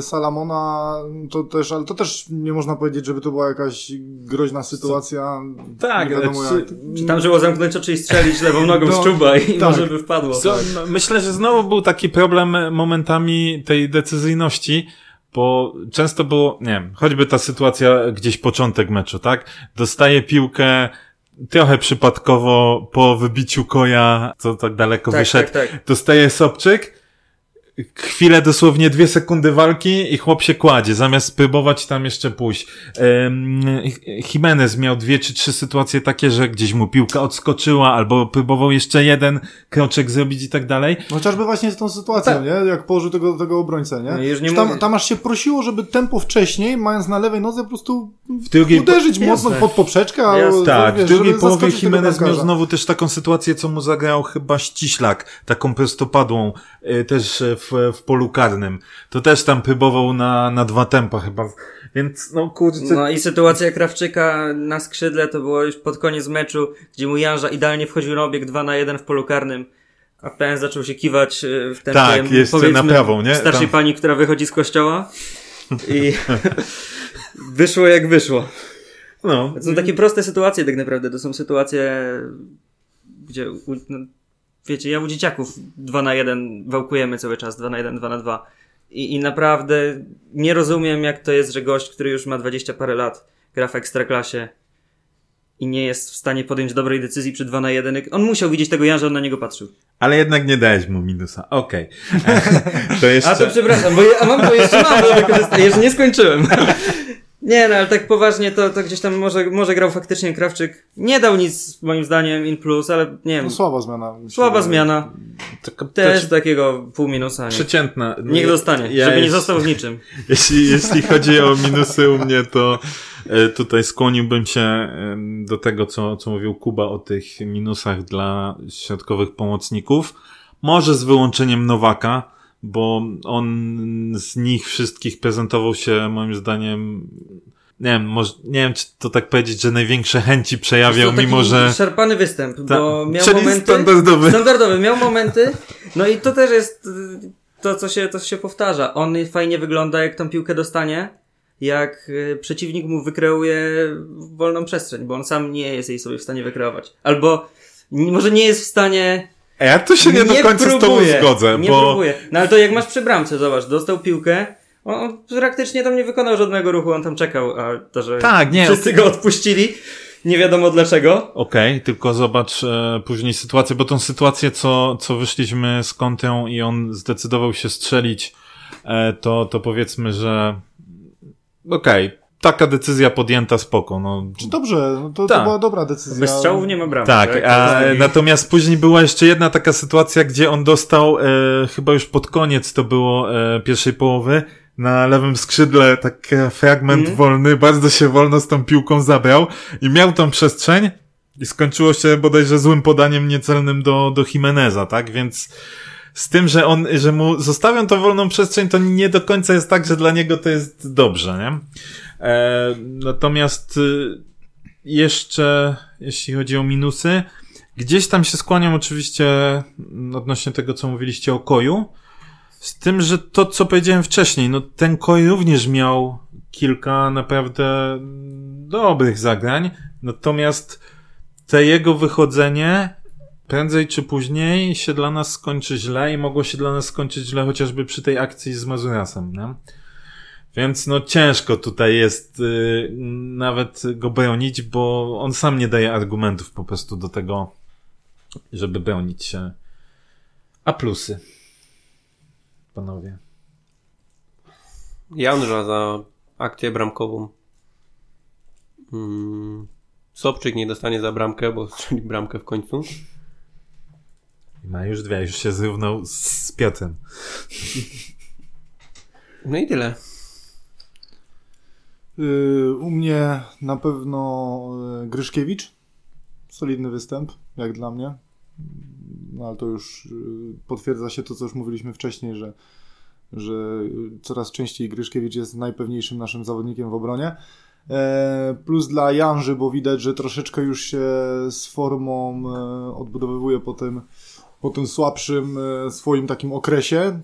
Salamona, to też, ale to też nie można powiedzieć, żeby to była jakaś groźna sytuacja. Tak, nie wiadomo znaczy- jak. Czy tam było zamknąć oczy i strzelić lewą nogą No, z czuba i tak. może by wpadło. Co, m- myślę, że znowu był taki problem momentami tej decyzyjności, bo często było, nie wiem, choćby ta sytuacja gdzieś początek meczu, tak? Dostaje piłkę trochę przypadkowo po wybiciu koja, co tak daleko tak, wyszedł. tak, tak. Dostaje Sobczyk, chwilę, dosłownie dwie sekundy walki i chłop się kładzie, zamiast próbować tam jeszcze pójść. Jimenez miał dwie czy trzy sytuacje takie, że gdzieś mu piłka odskoczyła, albo próbował jeszcze jeden kroczek zrobić i tak dalej. No chociażby właśnie z tą sytuacją, Tak. nie? Jak położył tego, tego obrońcę, nie? No nie tam, tam aż się prosiło, żeby tempo wcześniej, mając na lewej nodze, po prostu W drugiej, uderzyć Jasne. mocno pod poprzeczkę, albo, Jasne. Tak, wiesz, w drugiej połowie Jimenez miał znowu też taką sytuację, co mu zagrał chyba ściślak, taką prostopadłą, y, też y, w, w polu karnym. To też tam próbował na, na dwa tempa chyba. Więc no kurczę, No i sytuacja Krawczyka na skrzydle to było już pod koniec meczu, gdzie mu Janża idealnie wchodził na obieg 2 na 1 w polu karnym, a ten zaczął się kiwać y, w tempie, Tak, jeszcze na prawą, nie? starszej Tam- pani, która wychodzi z kościoła i wyszło jak wyszło. no. To są takie proste sytuacje tak naprawdę, to są sytuacje, gdzie, u, no, wiecie, ja u dzieciaków 2 na 1 wałkujemy cały czas, 2 na 1, 2 na 2 I, i naprawdę nie rozumiem jak to jest, że gość, który już ma 20 parę lat, gra w ekstraklasie i nie jest w stanie podjąć dobrej decyzji przy 2 na 1. On musiał widzieć tego Jan, że on na niego patrzył. Ale jednak nie dałeś mu minusa. Okej. To jeszcze... A to przepraszam, bo ja, a mam to jeszcze mam do wykorzystania, jeszcze nie skończyłem. Nie no, ale tak poważnie to, to gdzieś tam może, może grał faktycznie Krawczyk. Nie dał nic moim zdaniem in plus, ale nie wiem. No, słaba zmiana. Słaba zmiana. Taka Też takiego pół minusa. Nie. przeciętna. Niech dostanie, Ja żeby nie jest- został z niczym. Jeśli, jeśli chodzi o minusy u mnie, to e, tutaj skłoniłbym się do tego, co, co mówił Kuba o tych minusach dla środkowych pomocników. Może z wyłączeniem Nowaka, bo on z nich wszystkich prezentował się moim zdaniem nie wiem, może, nie wiem, czy to tak powiedzieć, że największe chęci przejawiał, mimo że... Szarpany występ, Ta- bo miał czyli momenty... standardowy. Standardowy, miał momenty. No i to też jest y, to, co się, to się powtarza. On fajnie wygląda, jak tą piłkę dostanie, jak y, przeciwnik mu wykreuje wolną przestrzeń, bo on sam nie jest jej sobie w stanie wykreować. Albo może nie jest w stanie A ja tu się nie, do końca z tobą zgodzę, nie bo... próbuje. No ale to jak masz przy bramce, zobacz, dostał piłkę, on, on praktycznie tam nie wykonał żadnego ruchu, on tam czekał, a to, że Tak, nie, wszyscy go odpuścili, nie wiadomo dlaczego. Okej, tylko zobacz e, później sytuację, bo tą sytuację, co, co wyszliśmy z kątą i on zdecydował się strzelić, e, to, to powiedzmy, że okej, taka decyzja podjęta spoko, no. Czy dobrze, no to, Tak. to była dobra decyzja. Bez strzałów nie ma bramki. Tak, a, natomiast później była jeszcze jedna taka sytuacja, gdzie on dostał, e, chyba już pod koniec to było e, pierwszej połowy, na lewym skrzydle taki fragment Mhm. wolny, bardzo się wolno z tą piłką zabrał i miał tą przestrzeń i skończyło się bodajże złym podaniem niecelnym do, do Jimeneza, tak? Więc z tym, że on, że mu zostawią tą wolną przestrzeń, to nie do końca jest tak, że dla niego to jest dobrze, nie? E, natomiast y, jeszcze, jeśli chodzi o minusy, gdzieś tam się skłaniam oczywiście mm, odnośnie tego, co mówiliście o Koju, z tym, że to, co powiedziałem wcześniej, no ten Koj również miał kilka naprawdę dobrych zagrań, natomiast te jego wychodzenie prędzej czy później się dla nas skończy źle i mogło się dla nas skończyć źle chociażby przy tej akcji z Mazurasem, nie? Więc no ciężko tutaj jest y, nawet go bronić, bo on sam nie daje argumentów po prostu do tego, żeby bronić się. A plusy? Panowie. Janża za akcję bramkową. Mm. Sobczyk nie dostanie za bramkę, bo strzeli bramkę w końcu. I ma już dwie, już się zrównał z, z Piotrem. No i tyle. Y, U mnie na pewno y, Gryszkiewicz. Solidny występ, jak dla mnie. No ale to już y, potwierdza się to, co już mówiliśmy wcześniej, że, że coraz częściej Gryszkiewicz jest najpewniejszym naszym zawodnikiem w obronie. E, Plus dla Janży, bo widać, że troszeczkę już się z formą e, odbudowywuje po tym, po tym słabszym e, swoim takim okresie.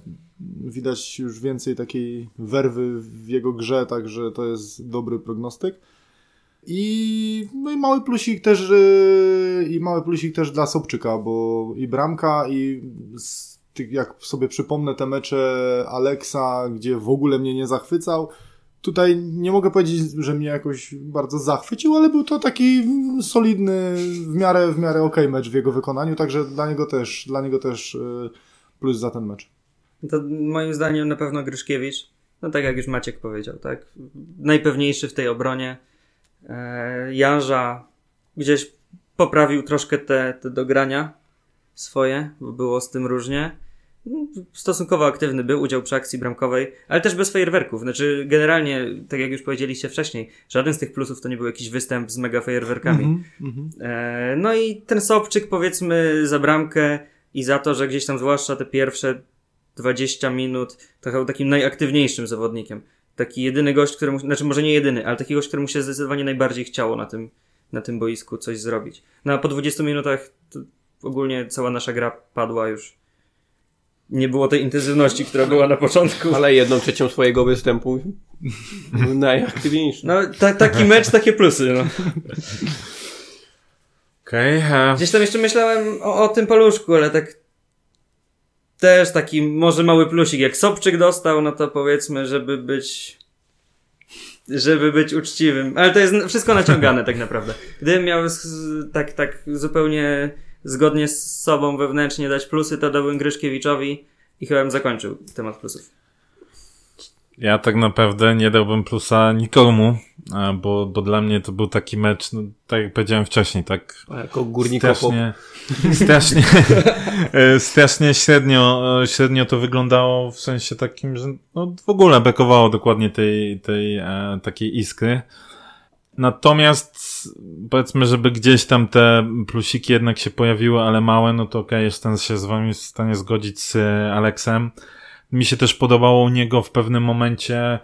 Widać już więcej takiej werwy w jego grze, także to jest dobry prognostyk. I, no i mały plusik też i mały plusik też dla Sobczyka, bo i bramka i jak sobie przypomnę te mecze Aleksa, gdzie w ogóle mnie nie zachwycał, tutaj nie mogę powiedzieć, że mnie jakoś bardzo zachwycił, ale był to taki solidny, w miarę, w miarę okej mecz w jego wykonaniu, także dla niego też, dla niego też yy, plus za ten mecz. To moim zdaniem na pewno Gryszkiewicz. No tak jak już Maciek powiedział, tak? Najpewniejszy w tej obronie. E, Janża gdzieś poprawił troszkę te, te dogrania swoje, bo było z tym różnie. Stosunkowo aktywny był, udział przy akcji bramkowej, ale też bez fajerwerków. Znaczy, generalnie, tak jak już powiedzieliście wcześniej, żaden z tych plusów to nie był jakiś występ z mega fajerwerkami. Mhm, mhm. E, no i ten Sobczyk, powiedzmy, za bramkę i za to, że gdzieś tam, zwłaszcza te pierwsze 20 minut, trochę był takim najaktywniejszym zawodnikiem. Taki jedyny gość, któremu, znaczy może nie jedyny, ale taki gość, któremu się zdecydowanie najbardziej chciało na tym, na tym boisku coś zrobić. No a po 20 minutach to ogólnie cała nasza gra padła już. Nie było tej intensywności, która była na początku. Ale jedną trzecią swojego występu najaktywniejszy. No, ta, taki mecz, takie plusy, no. Okej, e, Gdzieś tam jeszcze myślałem o, o tym paluszku, ale tak też taki może mały plusik. Jak Sobczyk dostał, no to powiedzmy, żeby być żeby być uczciwym. Ale to jest wszystko naciągane tak naprawdę. Gdybym miał tak, tak zupełnie zgodnie z sobą wewnętrznie dać plusy, to dałbym Gryszkiewiczowi i chyba bym zakończył temat plusów. Ja tak naprawdę nie dałbym plusa nikomu, bo, bo dla mnie to był taki mecz, no, tak jak powiedziałem wcześniej, tak A jako górnikowo strasznie, strasznie, e, strasznie średnio, e, średnio to wyglądało w sensie takim, że no, w ogóle brakowało dokładnie tej, tej e, takiej iskry. Natomiast powiedzmy, żeby gdzieś tam te plusiki jednak się pojawiły, ale małe, no to okej, jestem się z wami w stanie zgodzić z e, Aleksem. Mi się też podobało u niego w pewnym momencie e,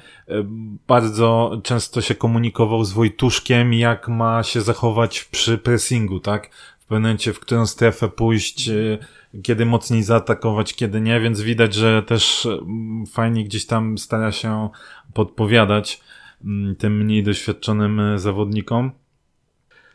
bardzo często się komunikował z Wojtuszkiem, jak ma się zachować przy pressingu, tak? W pewnym momencie, w którą strefę pójść, e, kiedy mocniej zaatakować, kiedy nie, więc widać, że też mm, fajnie gdzieś tam stara się podpowiadać mm, tym mniej doświadczonym e, zawodnikom.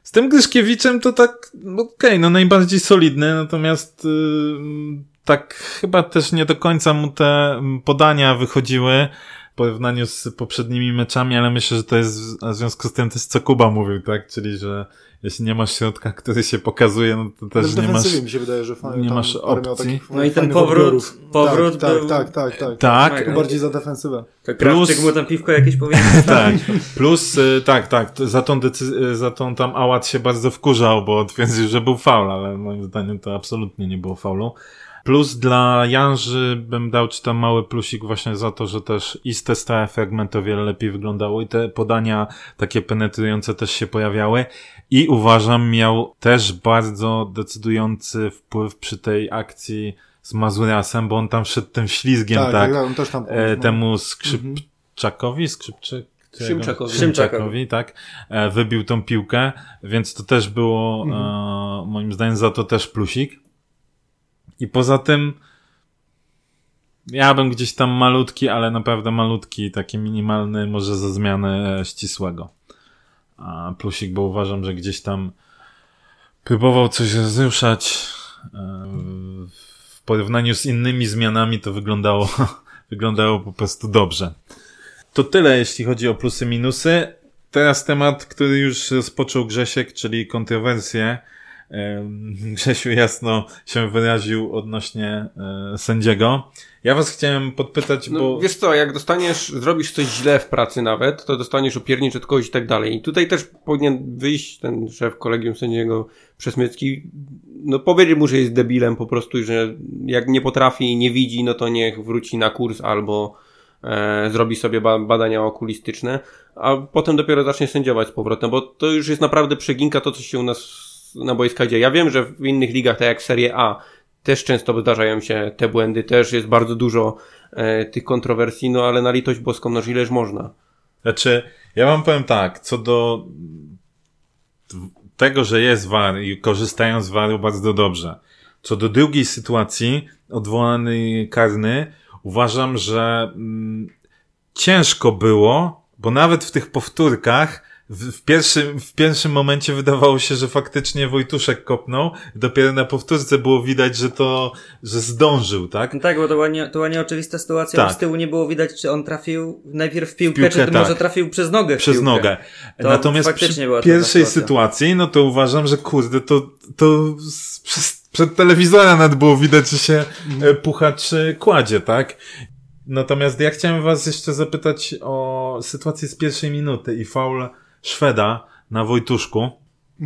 Z tym Gryszkiewiczem to tak, no okej, no najbardziej solidny, natomiast yy, tak chyba też nie do końca mu te podania wychodziły w porównaniu z poprzednimi meczami, ale myślę, że to jest w w związku z tym też co Kuba mówił, tak? Czyli, że jeśli nie masz środka, który się pokazuje, no to też nie masz... mi się wydaje, że fajnie. nie masz opcji. No i ten powrót- powrót tak, był- tak, tak, tak, tak. Tak, bardziej za defensywę. To Plus- mu tam piwko jakieś powinien Tak, plus y, tak, tak, za tą, decy- y, za tą tam Ałat się bardzo wkurzał, bo twierdził, że był faul, ale moim zdaniem to absolutnie nie było faulu. Plus dla Janży bym dał czy tam mały plusik właśnie za to, że też i z te stałe fragmenty o wiele lepiej wyglądało i te podania takie penetrujące też się pojawiały i uważam miał też bardzo decydujący wpływ przy tej akcji z Mazurasem, bo on tam szedł tym ślizgiem Tak, tak, tak, tak, on też tam e, no. temu skrzypczakowi, skrzypczyk, Szymczakowi. Szymczakowi, tak, e, wybił tą piłkę, więc to też było, Mhm. e, moim zdaniem, za to też plusik. I poza tym, ja bym gdzieś tam malutki, ale naprawdę malutki, taki minimalny, może za zmianę e, ścisłego. A plusik, bo uważam, że gdzieś tam próbował coś rozruszać. e, W porównaniu z innymi zmianami to wyglądało, wyglądało po prostu dobrze. To tyle, jeśli chodzi o plusy, minusy. Teraz temat, który już rozpoczął Grzesiek, czyli kontrowersje. Grzesiu jasno się wyraził odnośnie e, sędziego. Ja was chciałem podpytać, No, bo... Wiesz co, jak dostaniesz, zrobisz coś źle w pracy nawet, to dostaniesz opiernicz od kogoś i tak dalej. I tutaj też powinien wyjść ten szef kolegium sędziego Przesmycki, no powiedzieć mu, że jest debilem po prostu i że jak nie potrafi i nie widzi, no to niech wróci na kurs albo e, zrobi sobie ba badania okulistyczne, a potem dopiero zacznie sędziować z powrotem, bo to już jest naprawdę przeginka to, co się u nas na boiskach dzieje. Ja wiem, że w innych ligach, tak jak Serie A, też często zdarzają się te błędy, też jest bardzo dużo e, tych kontrowersji, no ale na litość boską, no ileż można. Znaczy, ja wam powiem tak, co do tego, że jest VAR i korzystają z VAR-u bardzo dobrze. Co do drugiej sytuacji, odwołany karny, uważam, że mm, ciężko było, bo nawet w tych powtórkach w, w, pierwszym, w pierwszym momencie wydawało się, że faktycznie Wojtuszek kopnął. Dopiero na powtórce było widać, że to, że zdążył, tak? No tak, bo to była, nie, to była nieoczywista sytuacja, Tak. z tyłu nie było widać, czy on trafił najpierw w piłkę, piłkę, czy tak. może trafił przez nogę w Przez piłkę. nogę. To Natomiast przy pierwszej sytuacji, no to uważam, że kurde, to, to przez przed telewizorem nawet było widać, że się e, puchacz e, kładzie, tak? Natomiast ja chciałem was jeszcze zapytać o sytuację z pierwszej minuty i faul Szweda na Wojtuszku.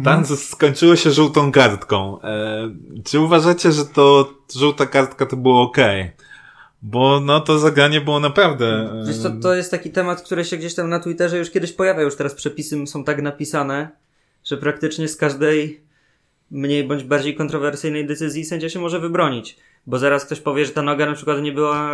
Tam skończyło się żółtą kartką. E, czy uważacie, że to żółta kartka to było ok? Bo no to zagranie było naprawdę... E, Wiesz co, to jest taki temat, który się gdzieś tam na Twitterze już kiedyś pojawia, już teraz przepisy są tak napisane, że praktycznie z każdej mniej bądź bardziej kontrowersyjnej decyzji sędzia się może wybronić. Bo zaraz ktoś powie, że ta noga na przykład nie była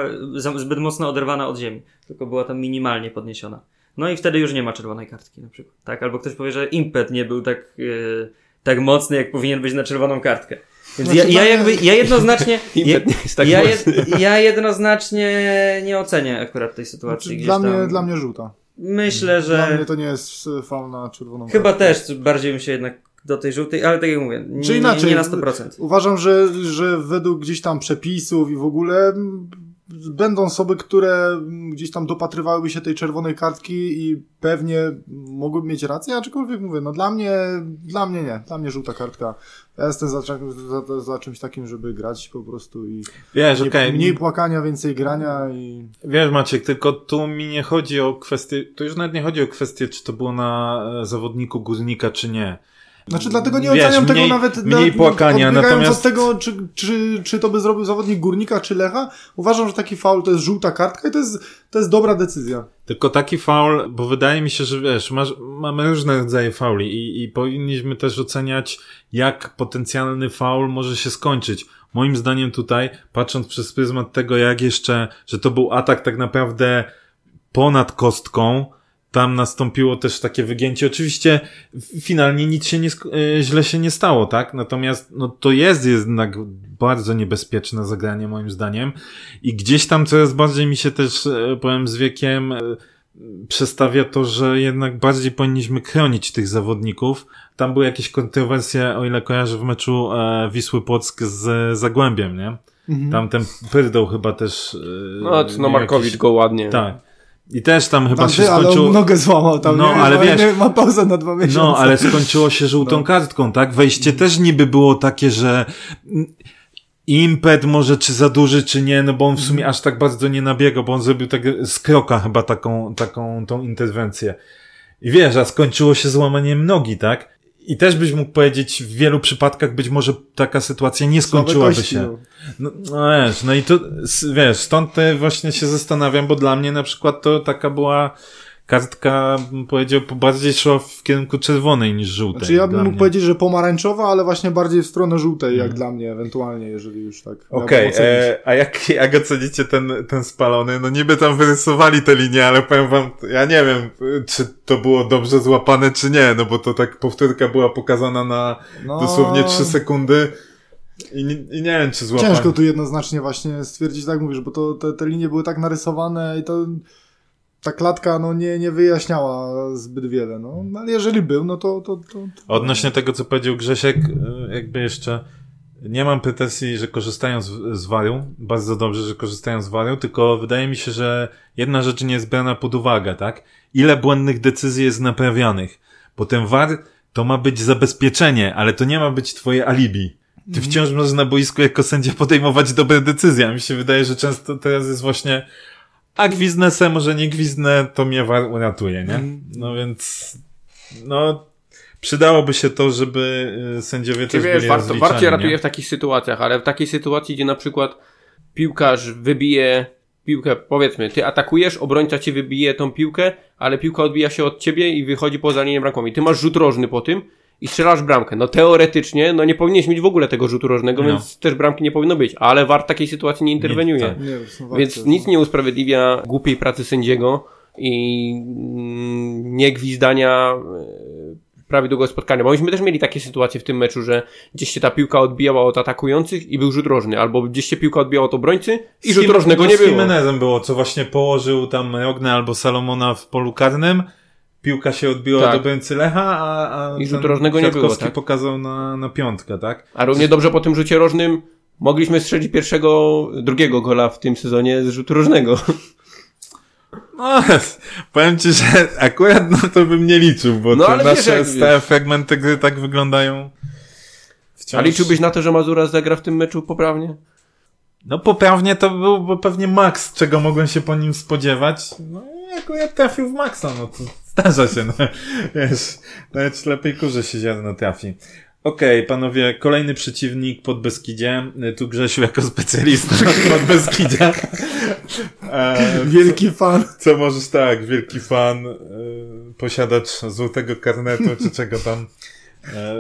zbyt mocno oderwana od ziemi, tylko była tam minimalnie podniesiona. No i wtedy już nie ma czerwonej kartki na przykład. Tak? Albo ktoś powie, że impet nie był tak, yy, tak mocny, jak powinien być na czerwoną kartkę. Więc Znaczy, ja, ja dla- jakby, ja jednoznacznie, ja, tak ja, ja jednoznacznie nie ocenię akurat tej sytuacji. Znaczy, dla, mnie, dla mnie żółta. Myślę, Dla mnie że to nie jest faul na czerwoną chyba kartkę. też bardziej bym się jednak do tej żółtej, ale tak jak mówię, nie, Czy inaczej, nie na 100%. Uważam, że, że według gdzieś tam przepisów i w ogóle będą osoby, które gdzieś tam dopatrywałyby się tej czerwonej kartki i pewnie mogłyby mieć rację, aczkolwiek mówię, no dla mnie, dla mnie nie, dla mnie żółta kartka. Ja jestem za, za, za, czymś takim, żeby grać po prostu i Wiesz, nie, okej. mniej płakania, więcej grania i Wiesz Maciek, tylko tu mi nie chodzi o kwestię, tu już nawet nie chodzi o kwestię, czy to było na e, zawodniku górnika, czy nie. Znaczy dlatego nie Wiesz, oceniam mniej- tego nawet mniej płakania, odbiegając natomiast- od tego, czy, czy, czy to by zrobił zawodnik Górnika, czy Lecha. Uważam, że taki faul to jest żółta kartka i to jest, to jest dobra decyzja. Tylko taki faul, bo wydaje mi się, że wiesz, masz, mamy różne rodzaje fauli i, i powinniśmy też oceniać, jak potencjalny faul może się skończyć. Moim zdaniem tutaj, patrząc przez pryzmat tego, jak jeszcze, że to był atak tak naprawdę ponad kostką, tam nastąpiło też takie wygięcie. Oczywiście finalnie nic się nie, e, źle się nie stało, tak? Natomiast no, to jest jednak bardzo niebezpieczne zagranie moim zdaniem i gdzieś tam coraz bardziej mi się też, e, powiem z wiekiem, e, przestawia to, że jednak bardziej powinniśmy chronić tych zawodników. Tam były jakieś kontrowersje, o ile kojarzę, w meczu e, Wisły Płock z Zagłębiem, nie? Tam ten Pyrdoł chyba też... E, No, no Markowicz jakiś- go ładnie. Tak. I też tam chyba Tam się ale skończyło... on nogę złamał tam. No, nie? ale wiesz- Ma pauzę na dwa miesiące. No, ale skończyło się żółtą No. kartką, tak? Wejście też niby było takie, że mm, impet może czy za duży, czy nie, no bo on w sumie aż tak bardzo nie nabiegał, bo on zrobił tak z kroka chyba taką, taką tą interwencję. I wiesz, a skończyło się złamaniem nogi, tak? I też byś mógł powiedzieć, w wielu przypadkach być może taka sytuacja nie skończyłaby się. no. No, wiesz, no i to, wiesz, stąd te właśnie się zastanawiam, bo dla mnie na przykład to taka była kartka, bym powiedział, bardziej szła w kierunku czerwonej niż żółtej. Znaczy ja bym mógł mnie. powiedzieć, że pomarańczowa, ale właśnie bardziej w stronę żółtej, jak dla mnie ewentualnie, jeżeli już tak. Okej, ocenić. e, a jak, jak ocenicie ten, ten spalony? No niby tam wyrysowali te linie, ale powiem wam, ja nie wiem, czy to było dobrze złapane, czy nie, no bo to tak powtórka była pokazana na No, dosłownie 3 sekundy i, nie- i nie wiem, czy złapane. Ciężko tu jednoznacznie właśnie stwierdzić, tak mówisz, bo to, te, te linie były tak narysowane i to ta klatka no nie, nie wyjaśniała zbyt wiele, no. Ale jeżeli był, no to... to, to, to Odnośnie tego, co powiedział Grzesiek, e, jakby jeszcze nie mam pretensji, że korzystają z, z waru. Bardzo dobrze, że korzystają z waru, tylko wydaje mi się, że jedna rzecz nie jest brana pod uwagę, tak? Ile błędnych decyzji jest naprawianych. Bo ten war to ma być zabezpieczenie, ale to nie ma być twoje alibi. Ty wciąż możesz na boisku jako sędzia podejmować dobre decyzje. A mi się wydaje, że często teraz jest właśnie a gwiznę se, może nie gwiznę, to mnie uratuje, nie? No więc no przydałoby się to, żeby y, sędziowie Ty też wiesz, byli warto, warcie ratuje w takich sytuacjach, ale w takiej sytuacji, gdzie na przykład piłkarz wybije piłkę, powiedzmy, ty atakujesz, obrońca ci wybije tą piłkę, ale piłka odbija się od ciebie i wychodzi poza linię bramkową. I ty masz rzut rożny po tym i strzelasz bramkę. No teoretycznie, no nie powinieneś mieć w ogóle tego rzutu rożnego, No. więc też bramki nie powinno być, ale VAR takiej sytuacji nie interweniuje. tak. nie, Więc nic nie usprawiedliwia głupiej pracy sędziego i mm, nie gwizdania e, prawie długo spotkania. Bo myśmy też mieli takie sytuacje w tym meczu, że gdzieś się ta piłka odbijała od atakujących i był rzut rożny, albo gdzieś się piłka odbijała od obrońcy i Z rzut rożnego to nie z było. Jimenezem było, co właśnie położył tam Rogne albo Salomona w polu karnym. Piłka się odbiła Tak. do obrońcy Lecha, a, a I rzutu ten rożnego nie było, tak? pokazał na, na piątkę, tak? A równie dobrze po tym rzucie rożnym mogliśmy strzelić pierwszego, drugiego gola w tym sezonie z rzutu rożnego. No, powiem ci, że akurat no to bym nie liczył, bo No, te wiesz, nasze jak stałe wiesz. fragmenty gry tak wyglądają wciąż... A liczyłbyś na to, że Mazura zagra w tym meczu poprawnie? No poprawnie to byłby pewnie maks, czego mogłem się po nim spodziewać. No i akurat trafił w maksa, no to zdarza się, no. Wiesz, nawet lepiej kurze się ziarno trafi. Okej, panowie, kolejny przeciwnik pod Beskidzie. Tu Grzesiu jako specjalista pod Beskidzie. E, Wielki fan. co możesz tak, wielki fan, e, posiadacz złotego karnetu, czy czego tam. E,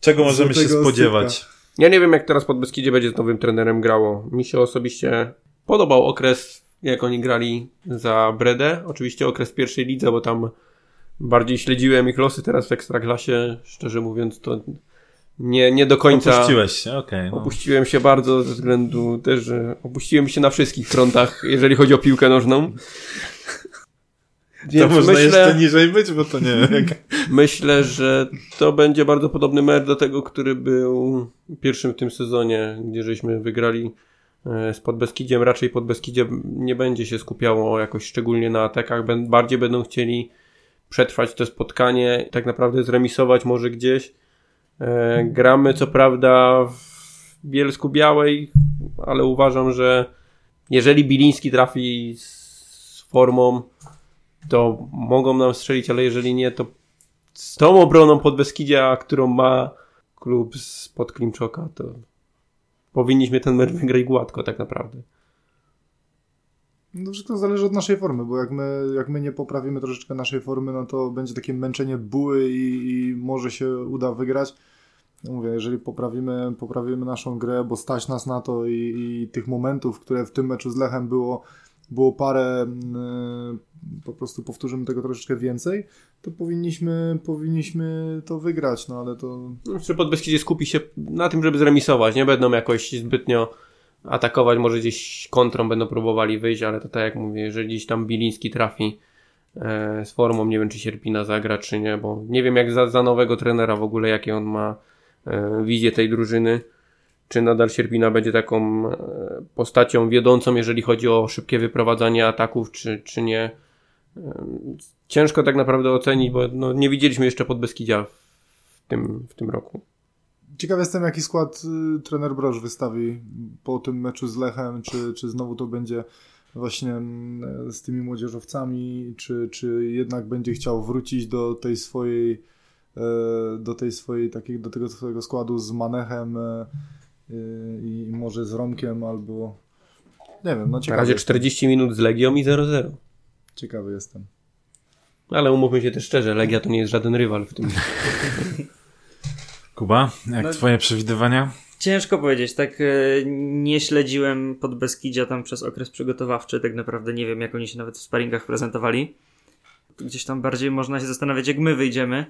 czego możemy się Złotego spodziewać? Ja nie wiem, jak teraz pod Beskidzie będzie z nowym trenerem grało. Mi się osobiście podobał okres, jak oni grali za Bredę. Oczywiście okres pierwszej lidze, bo tam bardziej śledziłem ich losy teraz w Ekstraklasie. Szczerze mówiąc, to nie, nie do końca... Opuściłeś się, okej. no. Opuściłem się bardzo ze względu też, że opuściłem się na wszystkich frontach, jeżeli chodzi o piłkę nożną. To Więc można myślę, jeszcze niżej być, bo to nie myślę, że to będzie bardzo podobny mecz do tego, który był pierwszym w tym sezonie, gdzie żeśmy wygrali z Podbeskidziem. Raczej Podbeskidzie nie będzie się skupiało jakoś szczególnie na atakach, bardziej będą chcieli przetrwać to spotkanie tak naprawdę zremisować może gdzieś. E, Gramy co prawda w Bielsku Białej, ale uważam, że jeżeli Biliński trafi z formą, to mogą nam strzelić, ale jeżeli nie, to z tą obroną pod Beskidzia, którą ma klub spod Klimczoka, to powinniśmy ten mecz wygrać gładko tak naprawdę. No wszystko zależy od naszej formy, bo jak my, jak my nie poprawimy troszeczkę naszej formy, no to będzie takie męczenie buły i, i może się uda wygrać. No mówię, jeżeli poprawimy, poprawimy naszą grę, bo stać nas na to i, i tych momentów, które w tym meczu z Lechem było, było parę, mm, po prostu powtórzymy tego troszeczkę więcej, to powinniśmy, powinniśmy to wygrać, no ale to Że pod Beskidzie skupi się na tym, żeby zremisować. Nie będą jakoś zbytnio atakować, może gdzieś kontrą będą próbowali wyjść, ale to tak jak mówię, jeżeli gdzieś tam Biliński trafi e, z formą, nie wiem czy Sierpina zagra, czy nie, bo nie wiem jak za, za nowego trenera w ogóle, jakie on ma e, wizję tej drużyny, czy nadal Sierpina będzie taką e, postacią wiodącą, jeżeli chodzi o szybkie wyprowadzanie ataków, czy, czy nie. E, ciężko tak naprawdę ocenić, bo no, nie widzieliśmy jeszcze pod Beskidzia w tym, w tym roku. Ciekaw jestem, jaki skład y, trener Broż wystawi po tym meczu z Lechem, czy, czy znowu to będzie właśnie mm, z tymi młodzieżowcami, czy, czy jednak będzie chciał wrócić do tej swojej e, do tej swojej takiej, do tego swojego składu z Manechem i może z Romkiem albo nie wiem, no Na ciekawy, razie jestem, 40 minut z Legią i 0-0. ciekawy jestem. Ale umówmy się też szczerze, Legia to nie jest żaden rywal w tym. Kuba, jak No- twoje przewidywania? Ciężko powiedzieć, tak e, nie śledziłem pod Beskidzia tam przez okres przygotowawczy, tak naprawdę nie wiem jak oni się nawet w sparingach prezentowali. Gdzieś tam bardziej można się zastanawiać jak my wyjdziemy.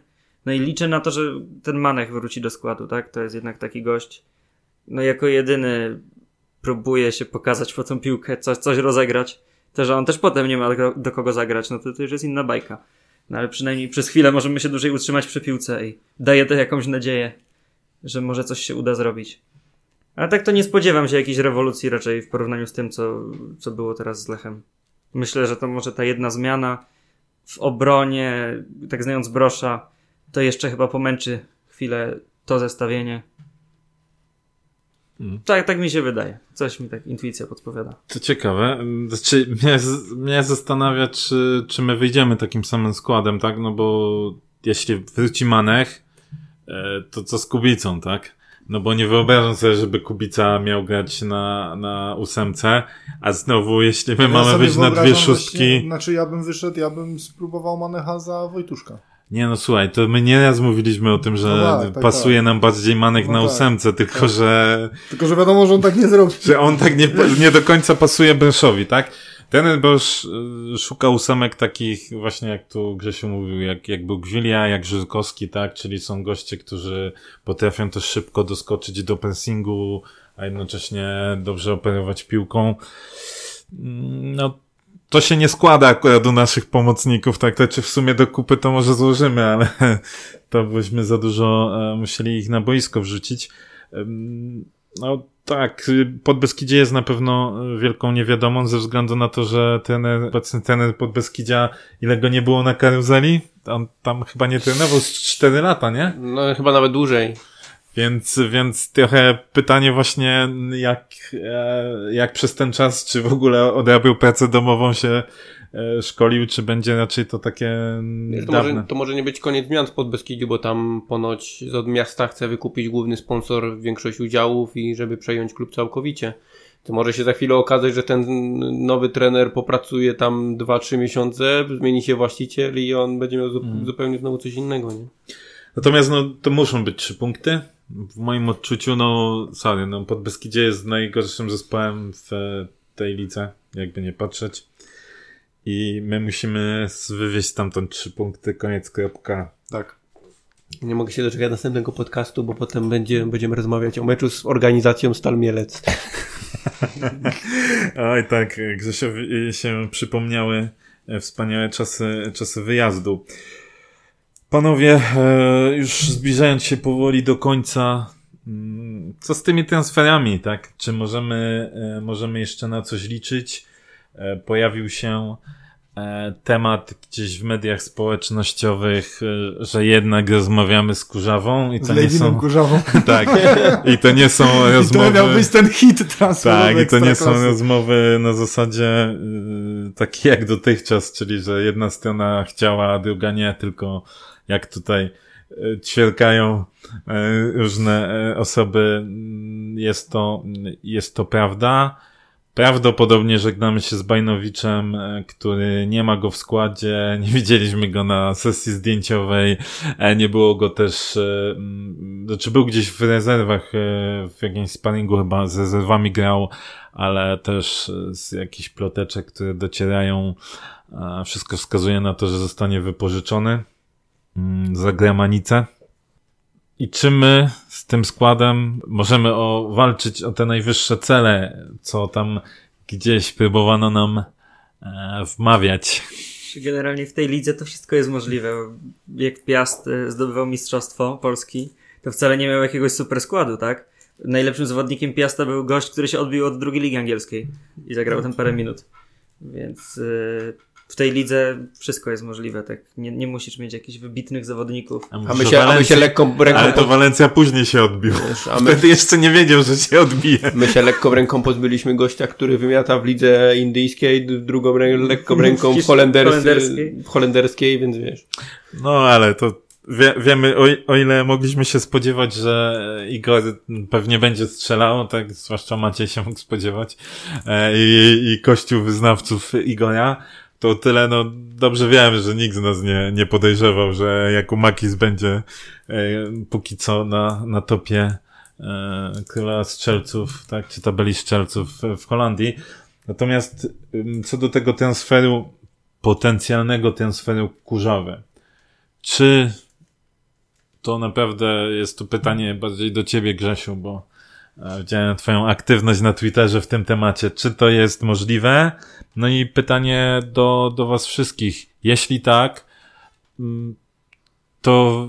No i liczę na to, że ten Manech wróci do składu, tak? To jest jednak taki gość, no jako jedyny próbuje się pokazać po tą piłkę, coś, coś rozegrać. To, że on też potem nie ma do, kogo zagrać, no to, to już jest inna bajka. No ale przynajmniej przez chwilę możemy się dłużej utrzymać przy piłce i daje to jakąś nadzieję że może coś się uda zrobić. Ale tak to nie spodziewam się jakiejś rewolucji raczej w porównaniu z tym, co, co było teraz z Lechem. Myślę, że to może ta jedna zmiana w obronie, tak znając Brosza, to jeszcze chyba pomęczy chwilę to zestawienie. Mm. Tak, tak mi się wydaje. Coś mi tak intuicja podpowiada. To ciekawe. Znaczy, mnie, mnie zastanawia, czy, czy my wyjdziemy takim samym składem, tak? No bo jeśli wróci Manech, e, to co z Kubicą, tak? No bo nie wyobrażam sobie, żeby Kubica miał grać na, na ósemce, a znowu, jeśli my Ja mamy być na dwie szóstki... Właśnie, znaczy ja bym wyszedł, ja bym spróbował Manecha za Wojtuszka. Nie no słuchaj, to my nieraz mówiliśmy o tym, że No tak, tak, pasuje tak. nam bardziej Manek No na tak, ósemce, tylko tak. że Tylko, że wiadomo, że on tak nie zrobi. że on tak nie, nie do końca pasuje Bryszowi, tak? Ten Brosz y, szuka ósemek takich właśnie jak tu Grzesiu mówił, jak, jak był Gwilia, jak Żyrkowski, tak? Czyli są goście, którzy potrafią też szybko doskoczyć do pressingu, a jednocześnie dobrze operować piłką. Mm, No, to się nie składa akurat do naszych pomocników, tak? To czy w sumie do kupy to może złożymy, ale to byśmy za dużo e, musieli ich na boisko wrzucić. No tak, Podbeskidzie jest na pewno y, wielką niewiadomą ze względu na to, że ten obecny trener Podbeskidzia, ile go nie było na karuzeli, on tam chyba nie trenował z 4 lata, nie? No chyba nawet dłużej. Więc, więc trochę pytanie właśnie, jak, e, jak przez ten czas, czy w ogóle odrabiał pracę domową się e, szkolił, czy będzie raczej to takie To dawne. może, to może nie być koniec zmian w Podbeskidziu, bo tam ponoć z od miasta chce wykupić główny sponsor większość udziałów i żeby przejąć klub całkowicie. To może się za chwilę okazać, że ten nowy trener popracuje tam 2-3 miesiące, zmieni się właściciel i on będzie miał zu- Mhm. zupełnie znowu coś innego, nie? Natomiast no, to muszą być trzy punkty. W moim odczuciu, no, sorry, no, Podbeskidzie jest najgorszym zespołem w tej lidze, jakby nie patrzeć. I my musimy wywieźć stamtąd trzy punkty, koniec, kropka. Tak. Nie mogę się doczekać następnego podcastu, bo potem będzie, będziemy rozmawiać o meczu z organizacją Stal Mielec. Oj tak, Grzesiowi się przypomniały e, wspaniałe czasy, czasy wyjazdu. Panowie, e, już zbliżając się powoli do końca, mm, co z tymi transferami, tak? Czy możemy, e, możemy jeszcze na coś liczyć? E, Pojawił się temat gdzieś w mediach społecznościowych, że jednak rozmawiamy z Kurzawą i Z to nie Lewinem są... Kurzawą. Tak, i to nie są I to rozmowy... miał być ten hit transferowy Tak, i to nie są rozmowy na zasadzie yy, takie jak dotychczas, czyli że jedna strona chciała, a druga nie, tylko jak tutaj yy, ćwierkają yy, różne yy, osoby, jest to, jest to prawda. Prawdopodobnie żegnamy się z Bajnowiczem, e, który nie ma go w składzie, nie widzieliśmy go na sesji zdjęciowej, e, nie było go też, e, mm, znaczy był gdzieś w rezerwach, e, w jakimś sparingu chyba z rezerwami grał, ale też e, z jakichś ploteczek, które docierają, e, wszystko wskazuje na to, że zostanie wypożyczony za Gramanicę. I czy my z tym składem możemy o, walczyć o te najwyższe cele, co tam gdzieś próbowano nam e, wmawiać? Generalnie w tej lidze to wszystko jest możliwe. Jak Piast e, zdobywał Mistrzostwo Polski, to wcale nie miał jakiegoś super składu, tak? Najlepszym zawodnikiem Piasta był gość, który się odbił od drugiej ligi angielskiej i zagrał tam parę minut. Więc e, w tej lidze wszystko jest możliwe, tak? Nie, nie musisz mieć jakichś wybitnych zawodników. A my się, a my się lekką ręką, Ale to Walencja później się odbił. Wiesz, a my, Wtedy jeszcze nie wiedział, że się odbije. my się lekką ręką pozbyliśmy gościa, który wymiata w lidze indyjskiej, drugą rę, lekką ręką w, Hisz- holenders, holenderskiej. w holenderskiej, więc wiesz. No ale to wie, wiemy, o, o ile mogliśmy się spodziewać, że Igor pewnie będzie strzelał, tak, zwłaszcza Maciej się mógł spodziewać, e, i, i kościół wyznawców Igora, to tyle, no, dobrze wiemy, że nikt z nas nie, nie podejrzewał, że Jakumakis będzie e, póki co na, na topie e, króla strzelców, tak, czy tabeli strzelców w- Holandii. Natomiast co do tego transferu, potencjalnego transferu kurzowy, czy to naprawdę jest to pytanie bardziej do ciebie, Grzesiu, bo widziałem twoją aktywność na Twitterze w tym temacie. Czy to jest możliwe? No i pytanie do, do was wszystkich. Jeśli tak, mm, to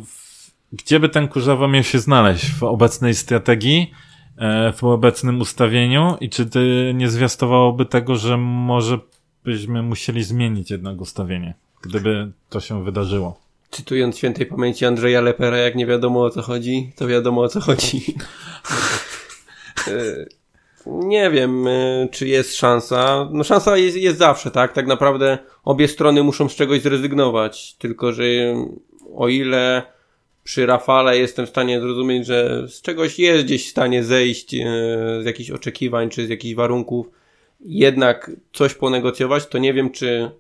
gdzie by ten kurzawa miał się znaleźć? W obecnej strategii? E, w obecnym ustawieniu? I czy to nie zwiastowałoby tego, że może byśmy musieli zmienić jednak ustawienie, gdyby to się wydarzyło? Cytując świętej pamięci Andrzeja Lepera, jak nie wiadomo o co chodzi, to wiadomo o co chodzi. E, nie wiem, e, czy jest szansa. No szansa jest, jest zawsze, tak? Tak naprawdę obie strony muszą z czegoś zrezygnować. Tylko, że o ile przy Rafale jestem w stanie zrozumieć, że z czegoś jest gdzieś w stanie zejść e, z jakichś oczekiwań czy z jakichś warunków, jednak coś ponegocjować, to nie wiem, czy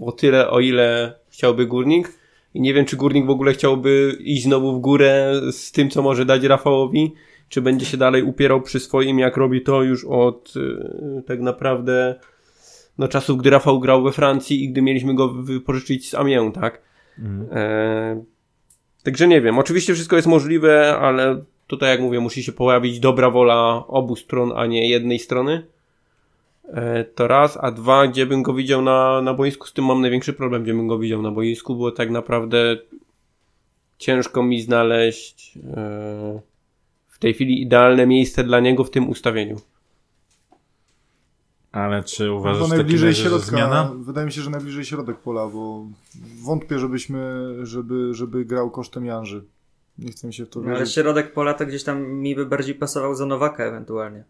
o tyle, o ile chciałby Górnik i nie wiem, czy Górnik w ogóle chciałby iść znowu w górę z tym, co może dać Rafałowi, czy będzie się dalej upierał przy swoim, jak robi to już od e, tak naprawdę no, czasów, gdy Rafał grał we Francji i gdy mieliśmy go wypożyczyć z Amiens, tak? E, także nie wiem. Oczywiście wszystko jest możliwe, ale tutaj, jak mówię, musi się pojawić dobra wola obu stron, a nie jednej strony. E, to raz, a dwa, gdzie bym go widział na, na boisku, z tym mam największy problem, gdzie bym go widział na boisku, bo tak naprawdę ciężko mi znaleźć e, tej chwili idealne miejsce dla niego w tym ustawieniu. Ale czy To uważasz w takim najbliżej razie, że środka. zmiana? Wydaje mi się, że najbliżej środek pola, bo wątpię, żebyśmy, żeby, żeby grał kosztem Janży. Nie chcę mi się w to No, ale wierzyć. środek pola to gdzieś tam mi by bardziej pasował za Nowaka ewentualnie.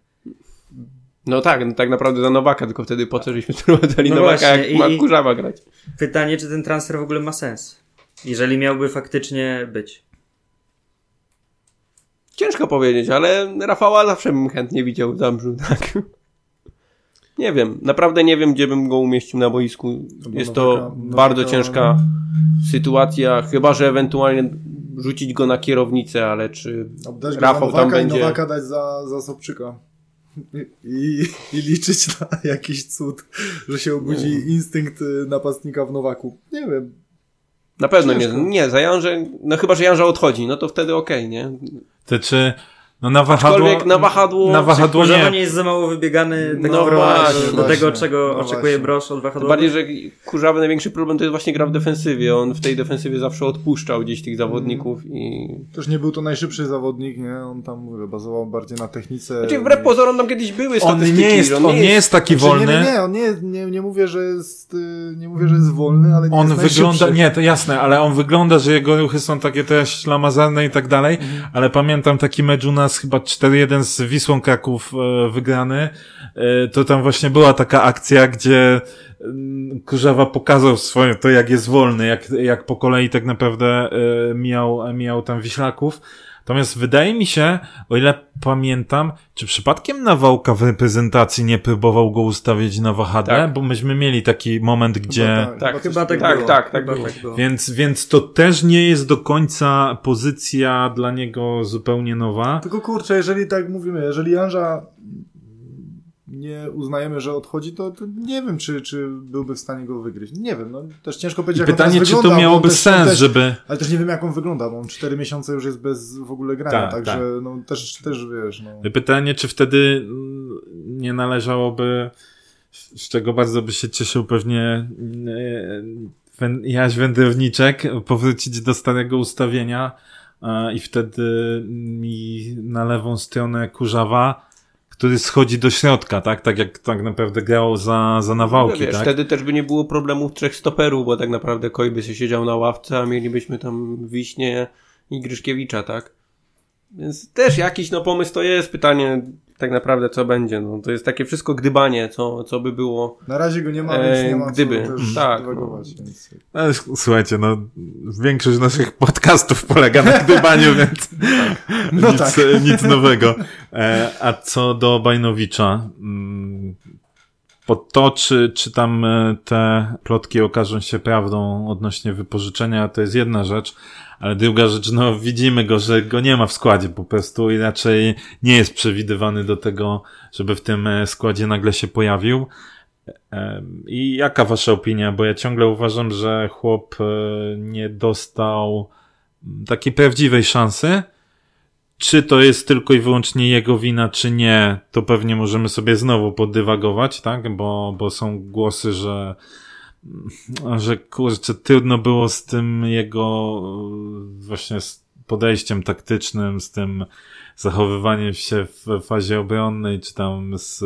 No tak, no tak naprawdę za Nowaka, tylko wtedy po co żeśmy sprowadzali No Nowaka, właśnie, jak i- ma Kurzawa grać. Pytanie, czy ten transfer w ogóle ma sens? Jeżeli miałby faktycznie być. Ciężko powiedzieć, ale Rafała zawsze bym chętnie widział w Zabrzu, tak. Nie wiem, naprawdę nie wiem, gdzie bym go umieścił na boisku. bo Jest to bardzo ciężka sytuacja, chyba że ewentualnie rzucić go na kierownicę, ale czy Rafał tam będzie... i Nowaka dać za, za Sobczyka. I, I liczyć na jakiś cud, że się obudzi instynkt y, napastnika w Nowaku. Nie wiem. Na pewno nie, Ciężko. nie, za Janże, no chyba, że Janża odchodzi, no to wtedy okej, nie? Te czy, no na wahadło, na wahadło- na wahadło Kurzawa nie. nie jest za mało wybiegany tak No właśnie, do, tego, czego No oczekuje właśnie. Brosz od wahadłowych. bardziej, że Kurzawy największy problem to jest właśnie gra w defensywie. On w tej defensywie zawsze odpuszczał gdzieś tych zawodników i... Też nie był to najszybszy zawodnik, nie? On tam mówię, bazował bardziej na technice. Znaczy wbrew pozorom tam kiedyś były On statystyki, nie jest, on nie jest taki Znaczy, wolny. Nie, nie, nie, on nie, nie, nie mówię, że jest, y, nie mówię, że jest wolny, ale nie On jest wygląda, nie, to jasne, ale on wygląda, że jego ruchy są takie też ślamazarne i tak dalej, ale pamiętam taki mecz u nas chyba 4-1 z Wisłą Kraków e, wygrany, e, to tam właśnie była taka akcja, gdzie mm, Kurzawa pokazał swoje, to jak jest wolny, jak, jak po kolei tak naprawdę e, mijał, mijał tam Wiślaków. Natomiast wydaje mi się, o ile pamiętam, czy przypadkiem Nawałka w reprezentacji nie próbował go ustawić na wahadle? Tak. Bo myśmy mieli taki moment, gdzie... Chyba Tak, coś Chyba tak, tak, było. tak, tak Chyba tak było. Więc, więc to też nie jest do końca pozycja dla niego zupełnie nowa. Tylko kurczę, jeżeli tak mówimy, jeżeli Janża nie uznajemy, że odchodzi, to, to nie wiem, czy, czy byłby w stanie go wygryźć. Nie wiem, no też ciężko I powiedzieć, jak on pytanie, teraz czy to wygląda, bo miałoby on też, sens, też, żeby... Ale też nie wiem, jak on wygląda, bo on 4 miesiące już jest bez w ogóle grania, Tak, także tak. no też, też wiesz, no. Pytanie, czy wtedy mm, nie należałoby, z czego bardzo by się cieszył pewnie e, Wę- Jaś Wędrowniczek, powrócić do starego ustawienia e, i wtedy mi na lewą stronę Kurzawa, który schodzi do środka, tak? Tak jak tak naprawdę grał za, za nawałki, No wiesz, tak? wtedy też by nie było problemów trzech stoperów, bo tak naprawdę Koj by się siedział na ławce, a mielibyśmy tam Wiśnie i Gryszkiewicza, tak? Więc też jakiś no pomysł to jest, pytanie tak naprawdę co będzie, no to jest takie wszystko gdybanie, co, co by było. Na razie go nie ma, E, więc nie ma gdyby. też Tak, dywagować, więc... S- słuchajcie, no większość naszych podcastów polega na gdybaniu, więc No nic, tak. nic nowego. E, a co do Bajnowicza, mm, po to, czy, czy tam e, te plotki okażą się prawdą odnośnie wypożyczenia, to jest jedna rzecz, ale druga rzecz, no widzimy go, że go nie ma w składzie po prostu i raczej nie jest przewidywany do tego, żeby w tym e, składzie nagle się pojawił. Em, I jaka wasza opinia? Bo ja ciągle uważam, że chłop e, nie dostał takiej prawdziwej szansy. Czy to jest tylko i wyłącznie jego wina, czy nie, to pewnie możemy sobie znowu podywagować, tak? Bo, bo są głosy, że, że kurczę, trudno było z tym jego właśnie z podejściem taktycznym, z tym zachowywaniem się w fazie obronnej, czy tam z,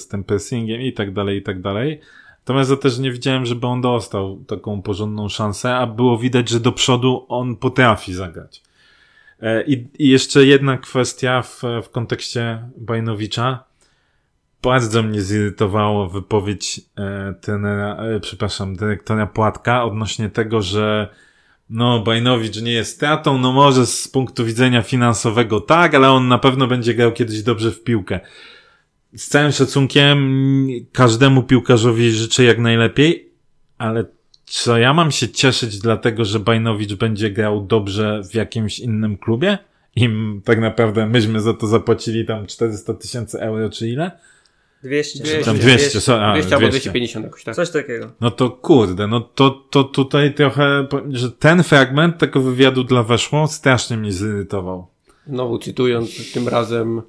z tym pressingiem i tak dalej, i tak dalej. Natomiast ja też nie widziałem, żeby on dostał taką porządną szansę, a było widać, że do przodu on potrafi zagrać. E, I, i jeszcze jedna kwestia w, w kontekście Bajnowicza. Bardzo mnie zirytowało wypowiedź e, trenera, e, przepraszam, dyrektora Płatka odnośnie tego, że no, Bajnowicz nie jest stratą, no może z punktu widzenia finansowego tak, ale on na pewno będzie grał kiedyś dobrze w piłkę. Z całym szacunkiem każdemu piłkarzowi życzę jak najlepiej, ale co ja mam się cieszyć dlatego, że Bajnowicz będzie grał dobrze w jakimś innym klubie? I m- tak naprawdę myśmy za to zapłacili tam 400 tysięcy euro czy ile? 200. Dwieście. Tam 200, so, a, 200 albo 200. 250 jakoś tak. Coś takiego. No to kurde, no to, to tutaj trochę, że ten fragment tego wywiadu dla weszło strasznie mnie zirytował. Znowu cytując tym razem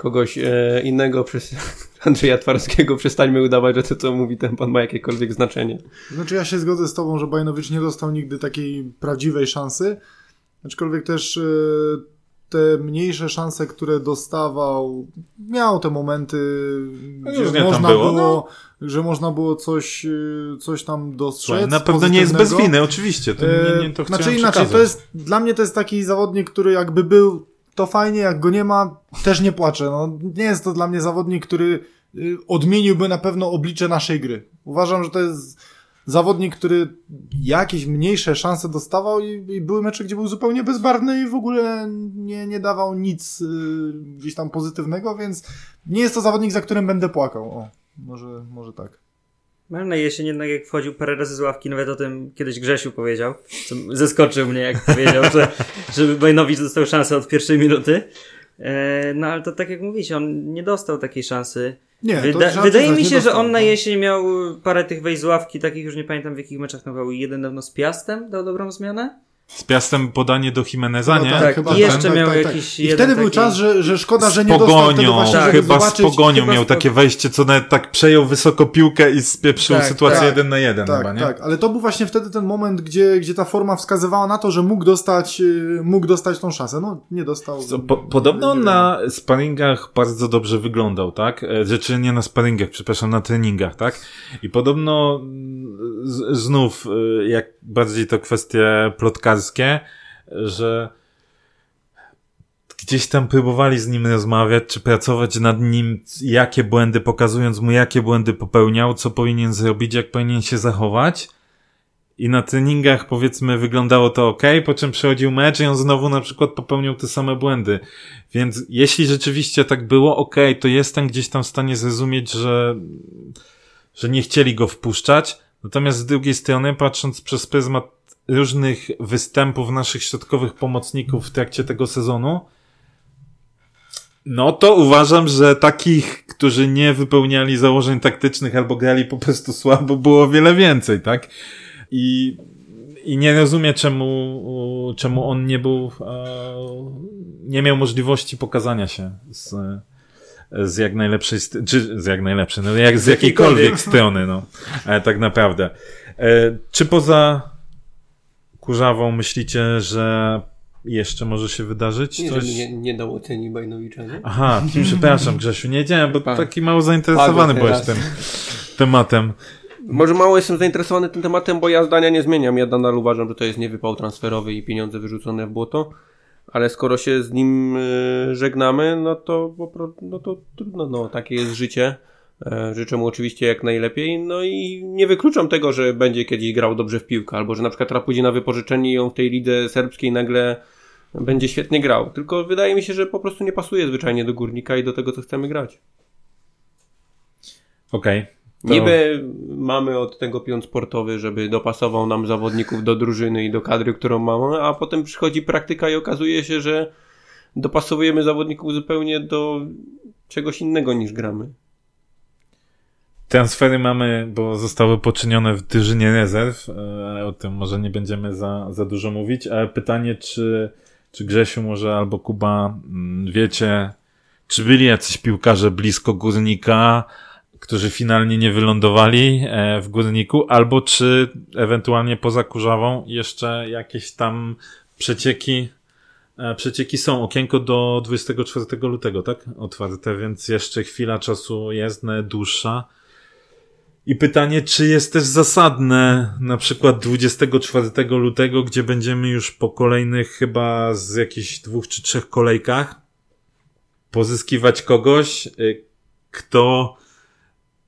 kogoś e, innego przez Andrzeja Twarskiego, przestańmy udawać, że to co mówi ten pan ma jakiekolwiek znaczenie. Znaczy ja się zgodzę z tobą, że Bajnowicz nie dostał nigdy takiej prawdziwej szansy, aczkolwiek też e, te mniejsze szanse, które dostawał, miał te momenty, No gdzie tam można było, było, że można było coś, y, coś tam dostrzec. Słuchaj, na pewno nie jest bez winy, oczywiście. To nie, nie to E, znaczy inaczej, to jest, dla mnie to jest taki zawodnik, który jakby był, to fajnie, jak go nie ma, też nie płaczę. No, nie jest to dla mnie zawodnik, który y, odmieniłby na pewno oblicze naszej gry. Uważam, że to jest zawodnik, który jakieś mniejsze szanse dostawał i, i były mecze, gdzie był zupełnie bezbarwny i w ogóle nie, nie dawał nic y, gdzieś tam pozytywnego, więc nie jest to zawodnik, za którym będę płakał. O, może, może tak. Ale na jesień jednak jak wchodził parę razy z ławki, nawet o tym kiedyś Grzesiu powiedział, co zaskoczył mnie jak powiedział, że, że Bajnowicz dostał szansę od pierwszej minuty. E, no ale to tak jak mówicie, on nie dostał takiej szansy. Nie, Wyda wydaje mi się, że on na no. jesień miał parę tych wejść z ławki, takich już nie pamiętam w jakich meczach to był. Jeden dawno z Piastem dał dobrą zmianę? Z piastem podanie do Jimeneza, No nie? tak, Tak, chyba i jeszcze tak, miał tak, tak. jakiś I jeden wtedy był taki- czas, że, że szkoda, że nie dostał pogonią, właśnie, Tak, chyba zobaczyć, z pogonią chyba miał z- takie wejście, co nawet tak przejął wysoko piłkę i spieprzył Tak, sytuację tak. jeden na jeden Tak, chyba, nie? tak, ale to był właśnie wtedy ten moment, gdzie, gdzie ta forma wskazywała na to, że mógł dostać, yy, mógł dostać tą szansę. No, nie dostał. Co, po, podobno na sparingach bardzo dobrze wyglądał, tak? E, Rzeczy nie na sparingach, przepraszam, na treningach, tak? I podobno mm, z, znów, e, jak bardziej to kwestie plotkarskie, że gdzieś tam próbowali z nim rozmawiać, czy pracować nad nim, jakie błędy, pokazując mu, jakie błędy popełniał, co powinien zrobić, jak powinien się zachować. I na treningach powiedzmy wyglądało to ok, po czym przechodził mecz i on znowu na przykład popełniał te same błędy. Więc jeśli rzeczywiście tak było, ok, to jestem gdzieś tam w stanie zrozumieć, że, że nie chcieli go wpuszczać. Natomiast z drugiej strony, patrząc przez pryzmat różnych występów naszych środkowych pomocników w trakcie tego sezonu, no to uważam, że takich, którzy nie wypełniali założeń taktycznych albo grali po prostu słabo, było wiele więcej, tak? I, i nie rozumiem, czemu, czemu on nie był, e, nie miał możliwości pokazania się z, z jak najlepszej, czy z jak najlepszej, no jak z jakiejkolwiek strony, no, e, tak naprawdę. E, czy poza Kurzawą myślicie, że jeszcze może się wydarzyć Nie, coś? nie, nie dał oceni Bajnowicza, nie? Aha, przepraszam Grzesiu, nie wiedziałem, bo Pa- taki mało zainteresowany Padło byłeś teraz. tym tematem. Może mało jestem zainteresowany tym tematem, bo ja zdania nie zmieniam. Ja nadal uważam, że to jest niewypał transferowy i pieniądze wyrzucone w błoto. Ale skoro się z nim y, żegnamy, no to, no to trudno, no takie jest życie. E, Życzę mu oczywiście jak najlepiej, no i nie wykluczam tego, że będzie kiedyś grał dobrze w piłkę, albo że na przykład teraz pójdzie na wypożyczenie i on w tej lidze serbskiej nagle będzie świetnie grał. Tylko wydaje mi się, że po prostu nie pasuje zwyczajnie do górnika i do tego, co chcemy grać. Okej. To- Niby mamy od tego pion sportowy, żeby dopasował nam zawodników do drużyny i do kadry, którą mamy, a potem przychodzi praktyka i okazuje się, że dopasowujemy zawodników zupełnie do czegoś innego niż gramy. Transfery mamy, bo zostały poczynione w drużynie rezerw, e, ale o tym może nie będziemy za, za dużo mówić, ale pytanie, czy, czy Grzesiu może albo Kuba mm, wiecie, czy byli jacyś piłkarze blisko Górnika, którzy finalnie nie wylądowali e, w Górniku, albo czy ewentualnie poza Kurzawą jeszcze jakieś tam przecieki e, Przecieki są. Okienko do 24 lutego, tak? Otwarte, więc jeszcze chwila czasu jest, dłuższa. I pytanie, czy jest też zasadne na przykład 24 lutego, gdzie będziemy już po kolejnych chyba z jakichś dwóch czy trzech kolejkach pozyskiwać kogoś, y, kto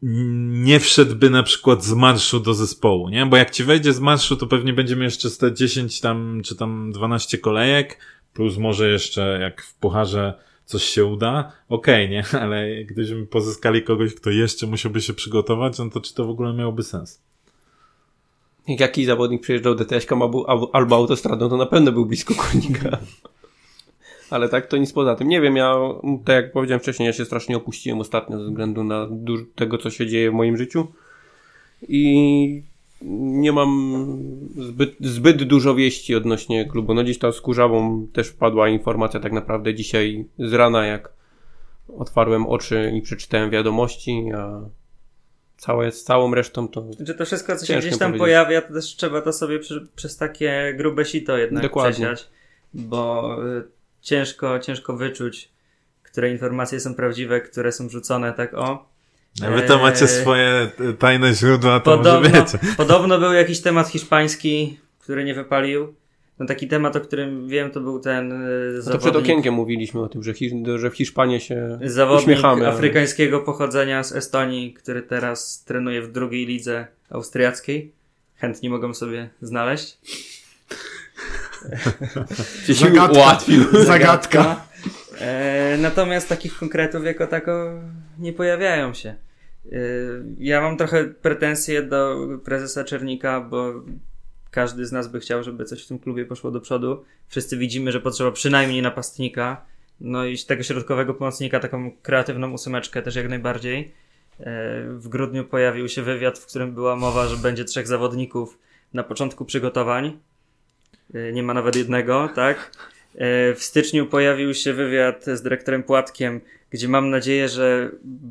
nie wszedłby na przykład z marszu do zespołu, nie? Bo jak ci wejdzie z marszu, to pewnie będziemy jeszcze z te 10 tam, czy tam 12 kolejek, plus może jeszcze jak w pucharze coś się uda, okej, nie? Ale gdybyśmy pozyskali kogoś, kto jeszcze musiałby się przygotować, no to czy to w ogóle miałoby sens? Jak jakiś zawodnik przyjeżdżał DTS-ką albo, autostradą, to na pewno był blisko Górnika. Ale tak, to nic poza tym. Nie wiem, ja, tak jak powiedziałem wcześniej, ja się strasznie opuściłem ostatnio ze względu na tego, co się dzieje w moim życiu. I nie mam zbyt, zbyt dużo wieści odnośnie klubu. No dziś tam z Kurzawą też wpadła informacja tak naprawdę dzisiaj z rana, jak otwarłem oczy i przeczytałem wiadomości, a całe, z całą resztą to Że to wszystko, co się gdzieś tam pojawia, to też trzeba to sobie przy, przez takie grube sito jednak Dokładnie. przesiać, bo y, ciężko, ciężko wyczuć, które informacje są prawdziwe, które są wrzucone, tak o. Wy to macie Eee, swoje tajne źródła, to może Podobno, wiecie. podobno był jakiś temat hiszpański, który nie wypalił. No taki temat, o którym wiem, to był ten e, No to przed okienkiem mówiliśmy o tym, że, Hisz, że w Hiszpanii się zawodnik uśmiechamy. ale- afrykańskiego pochodzenia z Estonii, który teraz trenuje w drugiej lidze austriackiej. Chętni mogą sobie znaleźć. Zagadka. ułatwił. Zagadka. E, natomiast takich konkretów jako tako nie pojawiają się. E, ja mam trochę pretensje do prezesa Czernika, bo każdy z nas by chciał, żeby coś w tym klubie poszło do przodu. Wszyscy widzimy, że potrzeba przynajmniej napastnika. No i tego środkowego pomocnika, taką kreatywną ósemeczkę też jak najbardziej. E, W grudniu pojawił się wywiad, w którym była mowa, że będzie trzech zawodników na początku przygotowań. E, Nie ma nawet jednego, tak? E, W styczniu pojawił się wywiad z dyrektorem Płatkiem, gdzie mam nadzieję, że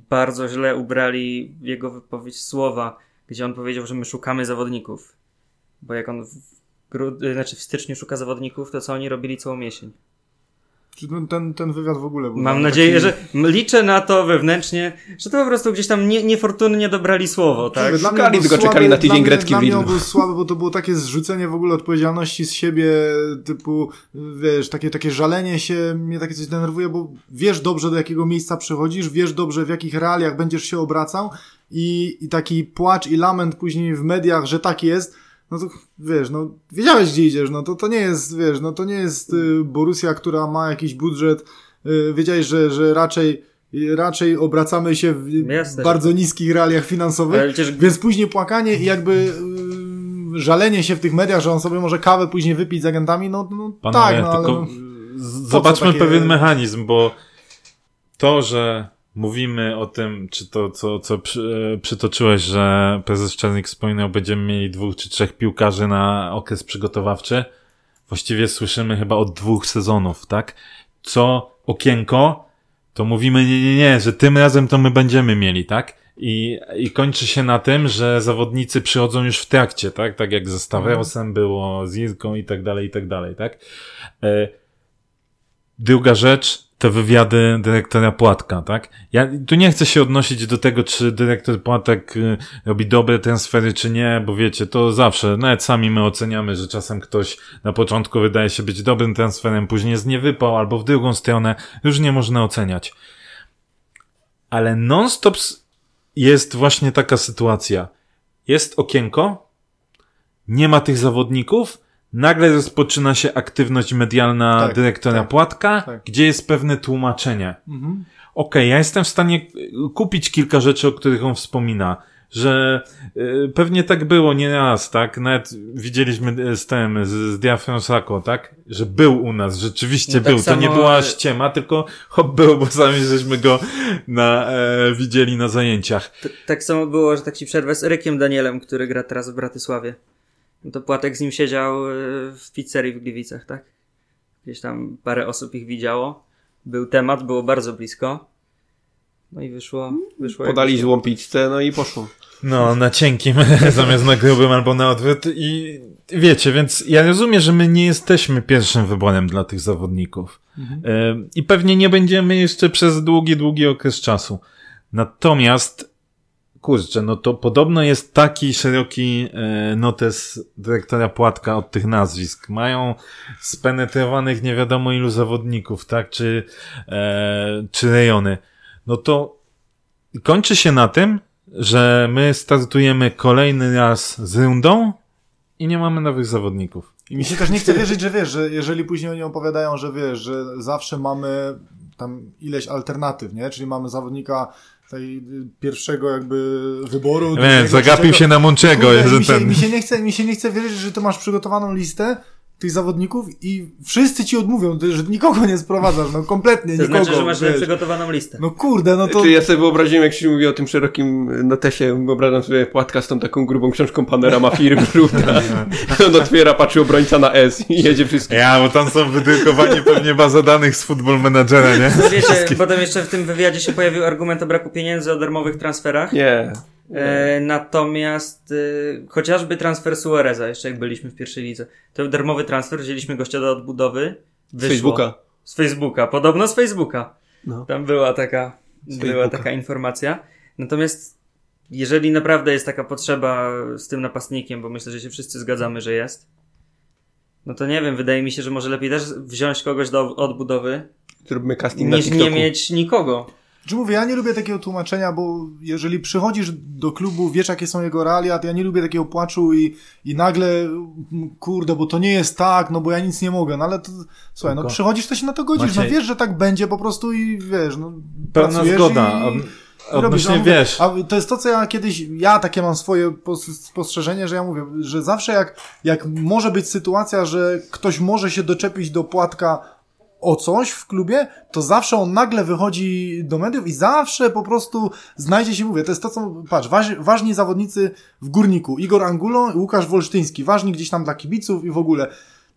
bardzo źle ubrali jego wypowiedź słowa, gdzie on powiedział, że my szukamy zawodników. Bo jak on w, grud- e, znaczy w styczniu szuka zawodników, to co oni robili całą jesień? Czy ten, ten, ten wywiad w ogóle był Mam taki- nadzieję, że liczę na to wewnętrznie, że to po prostu gdzieś tam nie, niefortunnie dobrali słowo, tak? Dla mnie Szukali, tylko czekali na tydzień dla mnie- grecki w Dla mnie był słaby, bo to było takie zrzucenie w ogóle odpowiedzialności z siebie, typu, wiesz, takie, takie żalenie się, mnie takie coś denerwuje, bo wiesz dobrze do jakiego miejsca przychodzisz, wiesz dobrze w jakich realiach będziesz się obracał i, i taki płacz i lament później w mediach, że tak jest, no to wiesz, no wiedziałeś gdzie idziesz, no to to nie jest, wiesz, no to nie jest y, Borussia, która ma jakiś budżet, y, wiedziałeś, że, że raczej raczej obracamy się w Jasne, bardzo niskich realiach finansowych, przecież więc później płakanie i jakby yy, żalenie się w tych mediach, że on sobie może kawę później wypić z agentami, no, no Panowie, tak, no ale tylko no, zobaczmy takie- pewien mechanizm, bo to, że mówimy o tym, czy to, co, co przy, e, przytoczyłeś, że prezes Czarnik wspominał, będziemy mieli dwóch czy trzech piłkarzy na okres przygotowawczy, właściwie słyszymy chyba od dwóch sezonów, tak? Co okienko, to mówimy nie, nie, nie, że tym razem to my będziemy mieli, tak? I, I kończy się na tym, że zawodnicy przychodzą już w trakcie, tak? Tak jak ze Stavrosem było, z Irką i tak dalej, i tak dalej, tak? E, Druga rzecz, te wywiady dyrektora Płatka, tak? Ja tu nie chcę się odnosić do tego, czy dyrektor Płatek y, robi dobre transfery, czy nie, bo wiecie, to zawsze, nawet sami my oceniamy, że czasem ktoś na początku wydaje się być dobrym transferem, później jest niewypał, albo w drugą stronę, już nie można oceniać. Ale non-stop jest właśnie taka sytuacja. Jest okienko, nie ma tych zawodników, nagle rozpoczyna się aktywność medialna Tak, dyrektora tak, Płatka, tak. gdzie jest pewne tłumaczenie. mhm. Okej, ja jestem w stanie y, kupić kilka rzeczy, o których on wspomina. Że y, pewnie tak było nie raz, tak? Nawet widzieliśmy y, z tym, z, z Diafronsako, tak? Że był u nas, rzeczywiście No tak był. To nie samo- była ściema, tylko hop był, bo sami żeśmy go na, e, widzieli na zajęciach. T- tak samo było, że tak ci przerwę z Erykiem Danielem, który gra teraz w Bratysławie. No to Płatek z nim siedział e, w pizzerii w Gliwicach, tak? Gdzieś tam parę osób ich widziało. Był temat, było bardzo blisko. No i wyszło, wyszło jak Podali wyszło. złą pizzę, no i poszło. No, na cienkim zamiast na grubym albo na odwrót i wiecie, więc ja rozumiem, że my nie jesteśmy pierwszym wyborem dla tych zawodników. E, I pewnie nie będziemy jeszcze przez długi, długi okres czasu. Natomiast, kurczę, no to podobno jest taki szeroki e, notes dyrektora Płatka od tych nazwisk. Mają spenetrowanych nie wiadomo ilu zawodników, tak? Czy, e, czy rejony. No to kończy się na tym, że my startujemy kolejny raz z rundą i nie mamy nowych zawodników. I mi się też nie chce wierzyć, że wiesz, że jeżeli później oni opowiadają, że wiesz, że zawsze mamy tam ileś alternatyw, nie? Czyli mamy zawodnika tej y, pierwszego jakby wyboru. Nie, zagapił się na że mi, się, mi, się nie chce, mi się nie chce wierzyć, że ty masz przygotowaną listę tych zawodników i wszyscy ci odmówią, że nikogo nie sprowadzasz, no kompletnie To nikogo. znaczy, że masz wiesz. przygotowaną listę. No kurde, no to... Czy ja sobie wyobraziłem, jak się mówi o tym szerokim notesie, wyobrażam sobie płatka z tą taką grubą książką panorama firm, żółta. On otwiera, patrzy obrońca na S i jedzie wszystko. Ja, bo tam są wydrukowani pewnie baza danych z Football Managera, nie? No wiecie, potem jeszcze w tym wywiadzie się pojawił argument o braku pieniędzy, o darmowych transferach. Nie. E, natomiast e, chociażby transfer Suareza, jeszcze jak byliśmy w pierwszej lidze, to darmowy transfer, wzięliśmy gościa do odbudowy. Z Wyszło. Facebooka. Z Facebooka, podobno z Facebooka. No. Tam była taka, była Facebooka. taka informacja. Natomiast jeżeli naprawdę jest taka potrzeba z tym napastnikiem, bo myślę, że się wszyscy zgadzamy, że jest, no to nie wiem, wydaje mi się, że może lepiej też wziąć kogoś do odbudowy, Zróbmy casting na niż TikToku. nie mieć nikogo. Czy mówię, ja nie lubię takiego tłumaczenia, bo jeżeli przychodzisz do klubu, wiesz jakie są jego realia, to ja nie lubię takiego płaczu i, i nagle, mm, kurde, bo to nie jest tak, no bo ja nic nie mogę, no ale to, słuchaj, no przychodzisz, to się na to godzisz, Maciej- no wiesz, że tak będzie po prostu i wiesz, no Pełna zgoda. i- Od, i robisz, odnośnie, no, mówię, wiesz, A to jest to, co ja kiedyś, ja takie mam swoje pos- spostrzeżenie, że ja mówię, że zawsze jak, jak może być sytuacja, że ktoś może się doczepić do płatka o coś w klubie, to zawsze on nagle wychodzi do mediów i zawsze po prostu znajdzie się, mówię, to jest to, co, patrz, waż, ważni zawodnicy w Górniku, Igor Angulo Łukasz Wolsztyński, ważni gdzieś tam dla kibiców i w ogóle.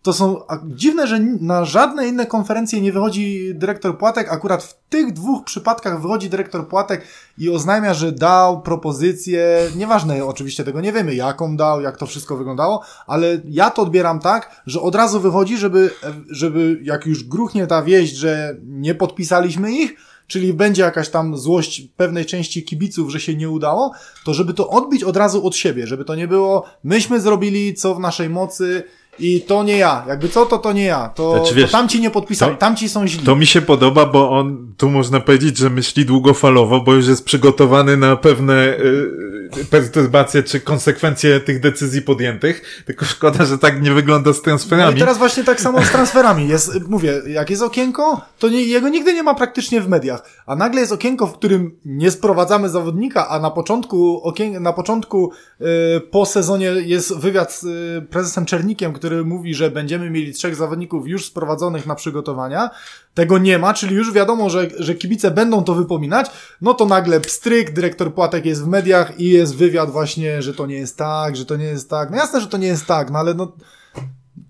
To są dziwne, że na żadne inne konferencje nie wychodzi dyrektor Płatek. Akurat w tych dwóch przypadkach wychodzi dyrektor Płatek i oznajmia, że dał propozycję. Nieważne, oczywiście tego nie wiemy, jaką dał, jak to wszystko wyglądało, ale ja to odbieram tak, że od razu wychodzi, żeby, żeby jak już gruchnie ta wieść, że nie podpisaliśmy ich, czyli będzie jakaś tam złość pewnej części kibiców, że się nie udało, to żeby to odbić od razu od siebie, żeby to nie było, myśmy zrobili co w naszej mocy i to nie ja. Jakby co, to to nie ja. To, Znaczy, wiesz, to tamci nie podpisali, to- tamci są źli. To mi się podoba, bo on, tu można powiedzieć, że myśli długofalowo, bo już jest przygotowany na pewne y, perturbacje czy konsekwencje tych decyzji podjętych. Tylko szkoda, że tak nie wygląda z No transferami. i teraz właśnie tak samo z transferami. Jest, mówię, jak jest okienko, to nie, jego nigdy nie ma praktycznie w mediach. A nagle jest okienko, w którym nie sprowadzamy zawodnika, a na początku, okien, na początku y, po sezonie jest wywiad z y, prezesem Czernikiem, który mówi, że będziemy mieli trzech zawodników już sprowadzonych na przygotowania. Tego nie ma, czyli już wiadomo, że, że kibice będą to wypominać. No to nagle pstryk, dyrektor Płatek jest w mediach i jest wywiad właśnie, że to nie jest tak, że to nie jest tak. No jasne, że to nie jest tak, no ale no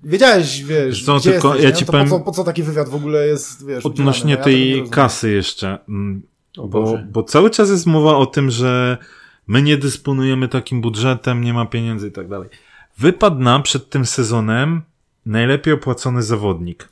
Wiedziałeś, wiesz, Co, gdzie tylko jesteś, ja nie? ci powiem- po, co, po co taki wywiad w ogóle jest, wiesz, Odnośnie? No ja tej kasy jeszcze. mm, Bo, bo cały czas jest mowa o tym, że my nie dysponujemy takim budżetem, nie ma pieniędzy i tak dalej. Wypadł nam przed tym sezonem najlepiej opłacony zawodnik.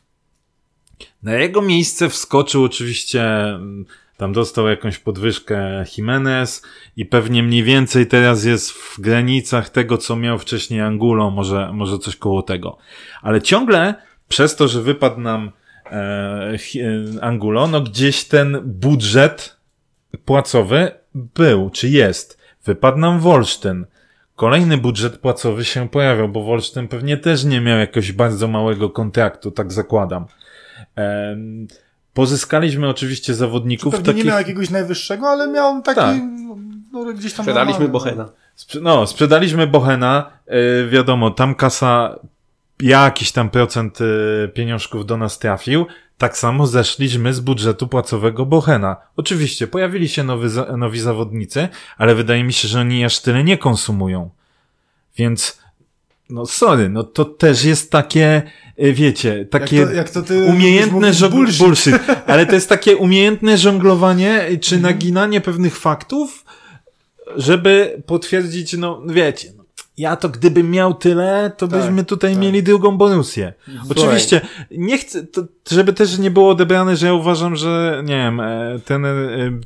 Na jego miejsce wskoczył oczywiście, mm, tam dostał jakąś podwyżkę Jimenez i pewnie mniej więcej teraz jest w granicach tego, co miał wcześniej Angulo, może, może coś koło tego. Ale ciągle przez to, że wypadł nam e, e, Angulo, no gdzieś ten budżet płacowy był, czy jest. Wypadł nam Wolsztyn. Kolejny budżet płacowy się pojawiał, bo Wolsztyn pewnie też nie miał jakiegoś bardzo małego kontraktu, tak zakładam. Em, pozyskaliśmy oczywiście zawodników Pewnie takich... nie miał jakiegoś najwyższego, ale miał taki, Tak. no, gdzieś tam... Sprzedaliśmy normalny, Bochena. Sprze- no, sprzedaliśmy Bochena, yy, wiadomo, tam kasa, jakiś tam procent yy, pieniążków do nas trafił, tak samo zeszliśmy z budżetu płacowego Bochena. Oczywiście, pojawili się nowy, nowi zawodnicy, ale wydaje mi się, że oni aż tyle nie konsumują. Więc, no sorry, no to też jest takie, yy, wiecie, takie Jak to, jak to ty umiejętne mówisz, żong- bullshit. bullshit. Ale to jest takie umiejętne żonglowanie czy naginanie pewnych faktów, żeby potwierdzić, no wiecie, no, ja to gdybym miał tyle, to Tak, byśmy tutaj tak. mieli drugą Borusję. Oczywiście, nie chcę, to, żeby też nie było odebrane, że ja uważam, że nie wiem, e, ten, e,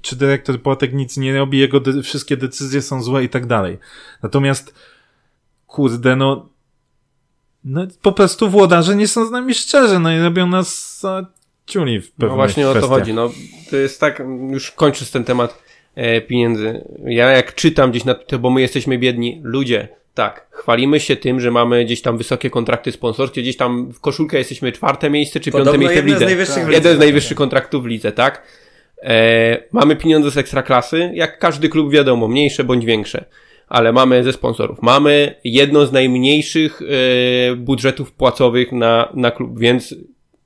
czy dyrektor Płatek nic nie robi, jego de- wszystkie decyzje są złe i tak dalej. Natomiast, kurde, no, no po prostu włodarze nie są z nami szczerzy, no i robią nas za ciuli w pewnych No właśnie o to kwestiach. chodzi. No, to jest tak, już kończąc ten temat e, pieniędzy. Ja jak czytam gdzieś na to, bo my jesteśmy biedni, ludzie, tak, chwalimy się tym, że mamy gdzieś tam wysokie kontrakty sponsorskie, gdzieś tam w koszulkę jesteśmy czwarte miejsce czy piąte Podobno miejsce w z lidze. najwyższych Tak. Jeden z najwyższych kontraktów w lidze, tak? E, mamy pieniądze z ekstraklasy, jak każdy klub wiadomo, mniejsze bądź większe. Ale mamy ze sponsorów. Mamy jedno z najmniejszych e, budżetów płacowych na, na klub, więc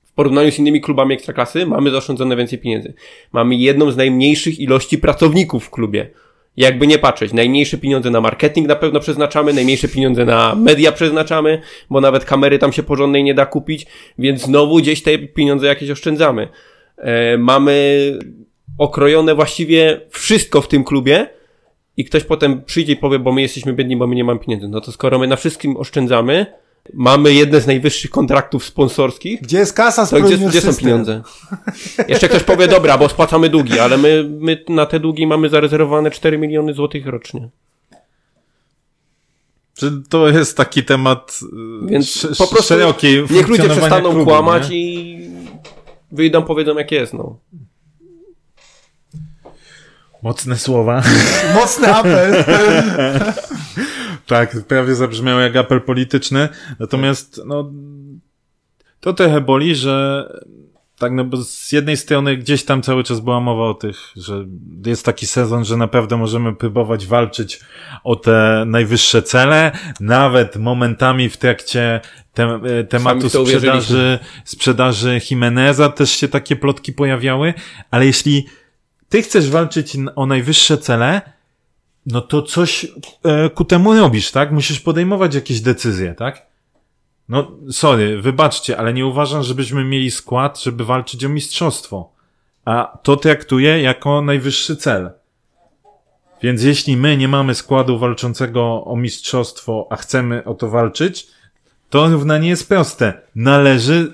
w porównaniu z innymi klubami ekstraklasy mamy zaoszczędzone więcej pieniędzy. Mamy jedną z najmniejszych ilości pracowników w klubie. Jakby nie patrzeć, najmniejsze pieniądze na marketing na pewno przeznaczamy, najmniejsze pieniądze na media przeznaczamy, bo nawet kamery tam się porządnej nie da kupić, więc znowu gdzieś te pieniądze jakieś oszczędzamy. E, mamy okrojone właściwie wszystko w tym klubie i ktoś potem przyjdzie i powie, bo my jesteśmy biedni, bo my nie mamy pieniędzy. No to skoro my na wszystkim oszczędzamy, mamy jedne z najwyższych kontraktów sponsorskich, Gdzie jest kasa z to gdzie, gdzie są pieniądze? Jeszcze ktoś powie, dobra, bo spłacamy długi, ale my, my na te długi mamy zarezerwowane 4 miliony złotych rocznie. Czy to jest taki temat Więc Więc po prostu szeroki Niech ludzie przestaną klubu, kłamać nie? i wyjdą, powiedzą jak jest, no. Mocne słowa. Mocny apel. Tak, prawie zabrzmiał jak apel polityczny. Natomiast, no, to trochę boli, że tak, no bo z jednej strony gdzieś tam cały czas była mowa o tych, że jest taki sezon, że naprawdę możemy próbować walczyć o te najwyższe cele, nawet momentami w trakcie te, e, tematu sprzedaży, sprzedaży Jimeneza też się takie plotki pojawiały, ale jeśli ty chcesz walczyć o najwyższe cele, no to coś e, ku temu robisz, tak? Musisz podejmować jakieś decyzje, tak? No, sorry, wybaczcie, ale nie uważam, żebyśmy mieli skład, żeby walczyć o mistrzostwo. A to traktuję jako najwyższy cel. Więc jeśli my nie mamy składu walczącego o mistrzostwo, a chcemy o to walczyć, to równanie jest proste. Należy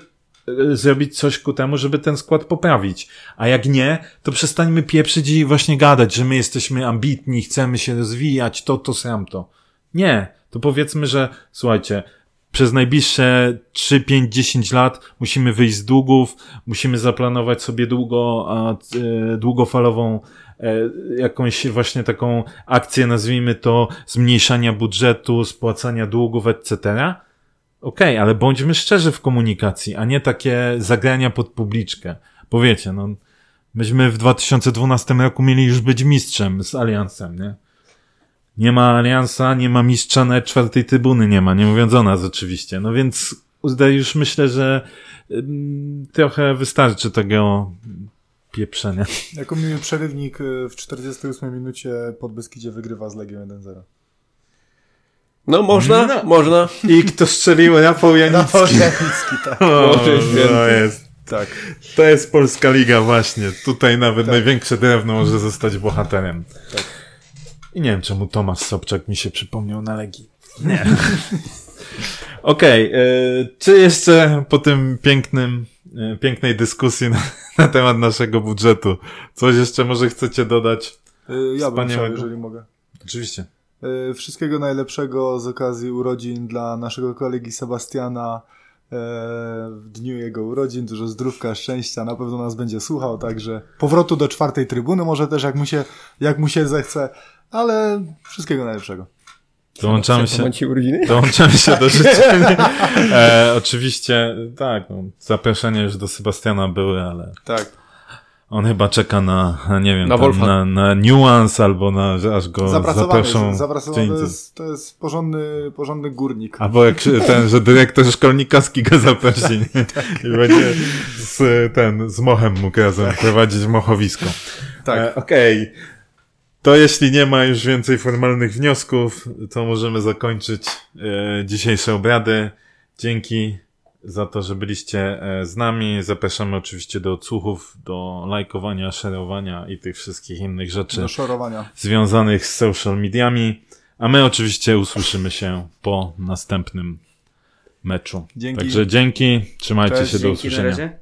zrobić coś ku temu, żeby ten skład poprawić. A jak nie, to przestańmy pieprzyć i właśnie gadać, że my jesteśmy ambitni, chcemy się rozwijać, to, to, sam to. Nie. To powiedzmy, że słuchajcie, przez najbliższe 3, 5, 10 lat musimy wyjść z długów, musimy zaplanować sobie długo, a, e, długofalową e, jakąś właśnie taką akcję, nazwijmy to, zmniejszania budżetu, spłacania długów, etc. Okej, ale bądźmy szczerzy w komunikacji, a nie takie zagrania pod publiczkę. Bo wiecie, no, myśmy w 2012 roku mieli już być mistrzem z Aliansem, nie? Nie ma Aliansa, nie ma mistrza, nawet czwartej trybuny nie ma, nie mówiąc o nas oczywiście. No więc już myślę, że trochę wystarczy tego pieprzenia. Jako miły przerywnik y, w 48 minucie pod Beskidzie wygrywa z Legią 1-0. No można, No. można. I kto strzelił? Rafał Janicki. Janicki, tak. O, Boże święty. to jest, tak. to jest Polska Liga właśnie. Tutaj nawet największe drewno może zostać bohaterem. Tak. I nie wiem, czemu Tomasz Sobczak mi się przypomniał na Legii. Nie. Okej, y, czy jeszcze po tym pięknym, y, pięknej dyskusji na, na temat naszego budżetu, coś jeszcze może chcecie dodać? Y, Ja bym chciał, jeżeli mogę. Oczywiście. Y, Wszystkiego najlepszego z okazji urodzin dla naszego kolegi Sebastiana e, w dniu jego urodzin. Dużo zdrówka, szczęścia. Na pewno nas będzie słuchał, także powrotu do czwartej trybuny może też jak mu się, jak mu się zechce, ale wszystkiego najlepszego. Dołączamy się. Dołączamy się do życzeń. E, oczywiście, tak, no, zaproszenia już do Sebastiana były, ale Tak. On chyba czeka na, nie wiem, Na tam, na, na niuans albo na, że aż go zaproszą. zapracowany to, jest, to jest porządny, porządny górnik. Albo jak ten, że dyrektor szkolnikaski go zaprosi nie? i będzie z, ten, z mochem mógł razem prowadzić mochowisko. Tak. E, Okej. To jeśli nie ma już więcej formalnych wniosków, to możemy zakończyć e, dzisiejsze obrady. Dzięki za to, że byliście e, z nami. Zapraszamy oczywiście do odsłuchów, do lajkowania, szerowania i tych wszystkich innych rzeczy Do szorowania. związanych z social mediami. A my oczywiście usłyszymy się po następnym meczu. Dzięki. Także dzięki, trzymajcie Cześć, się do usłyszenia. razie.